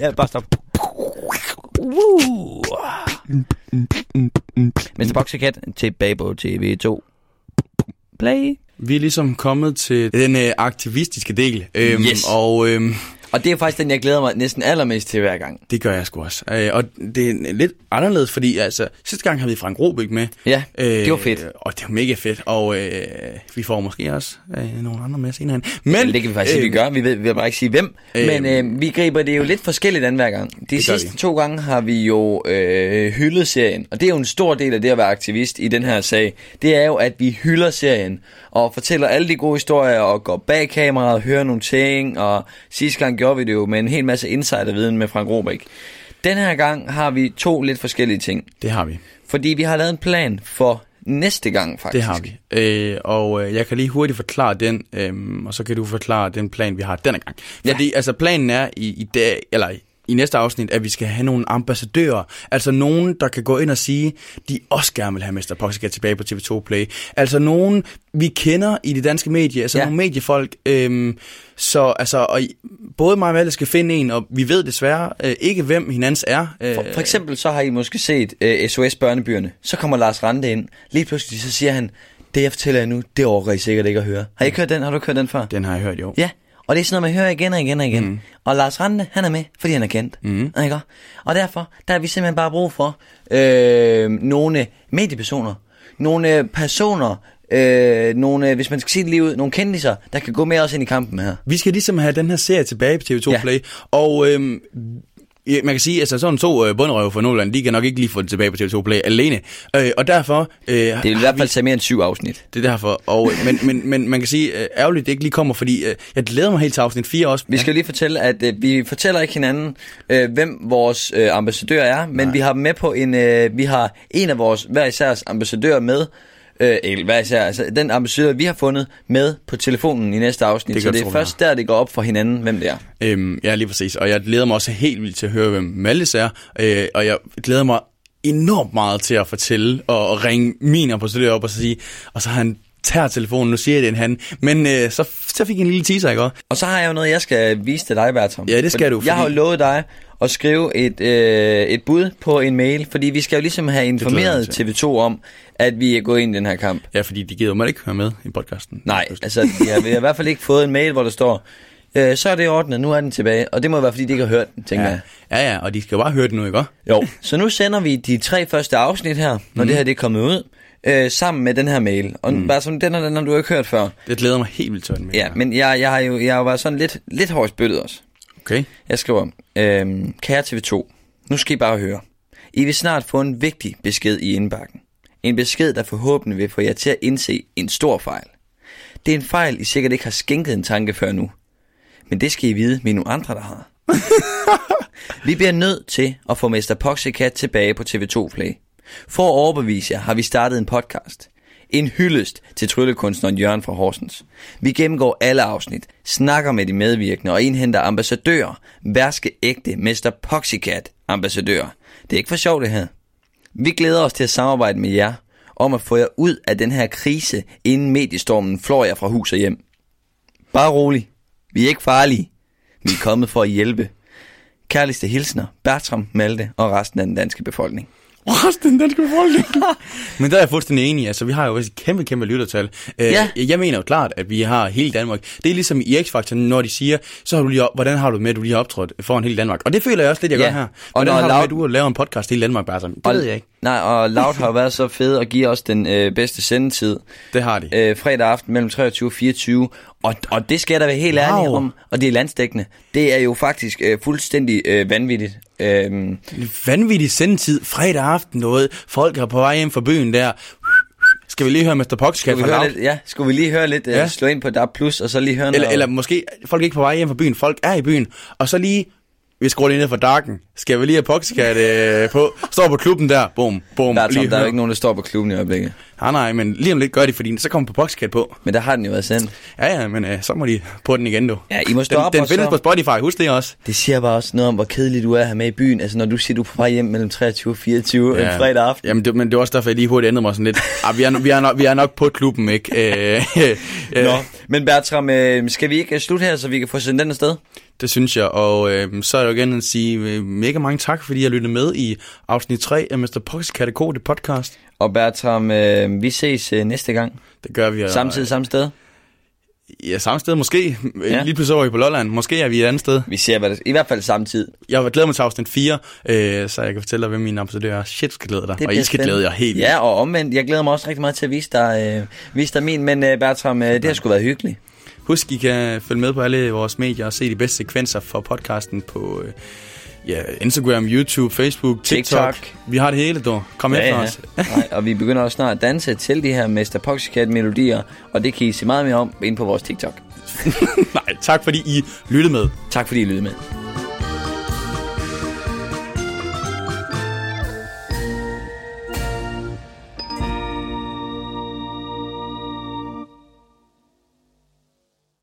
ja, bare stop. Woo. Mr. Poxycat tilbage på TV2. Play. Vi er ligesom kommet til den øh, aktivistiske del. Øhm, Yes. Og øhm, Og det er faktisk den, jeg glæder mig næsten allermest til hver gang. det gør jeg sgu også. Øh, og det er lidt anderledes, fordi altså, sidste gang havde vi Frank Robæk med. Ja, det var fedt. Og det var mega fedt. Og øh, vi får måske også øh, nogle andre med senere. Men, Men, det kan vi faktisk sige, vi gør. Vi ved, vi vil bare ikke sige hvem. Øh, Men øh, vi griber det jo lidt forskelligt an hver gang. De sidste vi. to gange har vi jo øh, hyldet serien. Og det er jo en stor del af det at være aktivist i den her sag. Det er jo, at vi hylder serien. Og fortæller alle de gode historier. Og går bag kameraet og hører nogle ting. Og sidste gang gjorde vi det jo med en hel masse insiderviden med Frank Robæk. Den her gang har vi to lidt forskellige ting. det har vi. Fordi vi har lavet en plan for næste gang, faktisk. Det har vi. Øh, og øh, jeg kan lige hurtigt forklare den, øh, og så kan du forklare den plan, vi har denne gang. Ja. Fordi altså planen er i, i dag, eller i næste afsnit, at vi skal have nogle ambassadører, altså nogen, der kan gå ind og sige, de også gerne vil have Mr. Poxycat tilbage på TV2 Play. Altså nogen, vi kender i de danske medier, altså Ja. nogle mediefolk, øhm, så altså, og både mig og Valle skal finde en, og vi ved desværre øh, ikke, hvem hinandens er. Øh, For, for eksempel så har I måske set øh, SOS Børnebyerne. Så kommer Lars Rante ind. Lige pludselig så siger han, det jeg fortæller jer nu, det overgår I sikkert ikke at høre. Har I ikke hørt den? Har du hørt den før? Den har jeg hørt, jo. Ja, og det er sådan noget, man hører igen og igen og igen. Mm. Og Lars Rante, han er med, fordi han er kendt. Mm. Ikke? Og derfor, der har vi simpelthen bare brug for øh, nogle mediepersoner. Nogle personer, øh, nogle, hvis man skal sige det lige ud, nogle kendiser, der kan gå med os ind i kampen her. Vi skal ligesom have den her serie tilbage på TV2 Ja. Play, og øhm, ja, man kan sige, altså sådan to øh, bundrøve fra Nordland, de kan nok ikke lige få det tilbage på TV2 Play alene, øh, og derfor... Øh, Det vil i hvert fald tage mere end syv afsnit. Det er derfor, og, øh, men, men, men man kan sige, øh, ærgerligt, det ikke lige kommer, fordi øh, jeg glæder mig helt til afsnit 4 også. Vi skal lige fortælle, at øh, vi fortæller ikke hinanden, øh, hvem vores øh, ambassadør er, men vi har med på en, øh, vi har en af vores hver især ambassadører med, øh, eller hver især, altså den ambassadør, vi har fundet med på telefonen i næste afsnit, Det så det er først der, det går op for hinanden, hvem det er. Øhm, ja, lige præcis. Og jeg glæder mig også helt vildt til at høre, hvem Maltes er. Øh, og jeg glæder mig enormt meget til at fortælle og, og ringe min ambassadør op og så sige, og så har han tager telefonen, nu siger jeg det en han. Men øh, så, så fik jeg en lille teaser, ikke også? Og så har jeg jo noget, jeg skal vise til dig, Bertram. Ja, det skal For du, Jeg har jo fordi- lovet dig at skrive et, øh, et bud på en mail, fordi vi skal jo ligesom have informeret TV2 om, at vi er gået ind i den her kamp. Ja, fordi de gider mig ikke høre med i podcasten. Nej, altså jeg har, vi har i hvert fald ikke fået en mail, hvor der står, øh, så er det ordnet, nu er den tilbage. Og det må være, fordi de ikke har hørt den, tænker Ja, jeg. ja, ja, og de skal jo bare høre det nu, ikke? Jo. Så nu sender vi de tre første afsnit her, når Mhm. det her det er kommet ud, øh, sammen med den her mail. Og mm. bare sådan, den, er- den har du ikke hørt før. Det glæder mig helt vildt til den med. Ja, men jeg, jeg har jo jeg har jo været sådan lidt, lidt hårdt spyttet også. Okay. Jeg skriver, øhm, kære TV2, nu skal I bare høre. I vil snart få en vigtig besked i indbakken. En besked, der forhåbentlig vil få jer til at indse en stor fejl. Det er en fejl, I sikkert ikke har skænket en tanke før nu. Men det skal I vide, vi er nogle andre, der har. vi bliver nødt til at få Mr. Poxycat tilbage på TV2 Play. For at overbevise jer, har vi startet en podcast. En hyldest til tryllekunstneren Jørgen fra Horsens. Vi gennemgår alle afsnit, snakker med de medvirkende og indhenter ambassadører. Værske ægte Mr. Poxycat ambassadører. Det er ikke for sjovt det her. Vi glæder os til at samarbejde med jer om at få jer ud af den her krise, inden mediestormen flår jer fra hus og hjem. Bare rolig. Vi er ikke farlige. Vi er kommet for at hjælpe. Kærligste hilsner, Bertram, Malte og resten af den danske befolkning. Resten den danske befolkning. Men der er jeg fuldstændig enig. Altså, vi har jo også et kæmpe, kæmpe lyttertal. Øh, Ja. Jeg mener jo klart, at vi har hele Danmark. Det er ligesom i X-Factor, når de siger, så har du lige, op- hvordan har du med, at du lige har optrådt foran hele Danmark? Og det føler jeg også lidt, jeg Ja. gør her. Og Hvordan når har du med, Laud- at du laver en podcast i hele Danmark, bare sådan? Det Og- ved jeg ikke. Nej, og Loud har været så fed at give os den øh, bedste sendetid. Det har de. Øh, fredag aften mellem 23 og 24. Og, og det skal jeg da være helt ærlig Wow. om. Og det er landstækkende. Det er jo faktisk øh, fuldstændig øh, vanvittigt. Øhm, Vanvittig sendetid, fredag aften noget. Folk er på vej hjem fra byen der. Skal vi lige høre Mr. Poxcat fra høre Loud? lidt, ja, skulle vi lige høre lidt, øh, Ja. slå ind på DAB+, Plus, og så lige høre Eller, noget... eller måske, folk er ikke på vej hjem fra byen, folk er i byen, og så lige, vi skruer lige ned for darken, skal vi lige have Poxcat øh, på, står på klubben der, bum, bum, der, er, der er jo ikke nogen, der står på klubben i øjeblikket. Nej, nej, men lige om lidt gør de, fordi så kommer på Poxcat på. Men der har den jo været sendt. Ja, ja, men øh, så må de på den igen, du. Ja, I må stå den, op den findes på Spotify, husk det også. Det siger bare også noget om, hvor kedelig du er her med i byen. Altså, når du siger, du er på vej hjem mellem 23 og 24 ja. en fredag aften. Jamen, det, men det var også derfor, jeg lige hurtigt ændrede mig sådan lidt. Ah, vi, er, vi, er nok, vi er nok på klubben, ikke? Øh, øh, Nå, men Bertram, øh, skal vi ikke øh, slutte her, så vi kan få sendt den afsted? Det synes jeg, og øh, så er jeg jo igen at sige øh, mega mange tak, fordi jeg lyttede med i afsnit 3 af Mr. Pox Kategori det podcast. Og Bertram, øh, vi ses øh, næste gang. Det gør vi. og- Samtidig samme sted. Ja, samme sted måske. Ja. Ja. Lige pludselig over i på Lolland. Måske er vi et andet sted. Vi ser, hvad det, i hvert fald samtidig. Jeg glæder mig til afsnit 4, øh, så jeg kan fortælle dig, hvem mine ambassadører er. Shit, skal glæde dig. Og I skal glæde jer helt. Ja, og omvendt, jeg glæder mig også rigtig meget til at vise dig, øh, vise dig min. Men øh, Bertram, øh, det har sgu været hyggeligt. Husk, I kan følge med på alle vores medier og se de bedste sekvenser for podcasten på øh, ja, Instagram, YouTube, Facebook, TikTok. TikTok. Vi har det hele, du. Kom ja, efter ja. os. Nej, og vi begynder også snart at danse til de her Mr. Poxycat melodier, og det kan I se meget mere om inde på vores TikTok. Nej, tak fordi I lyttede med. Tak fordi I lyttede med.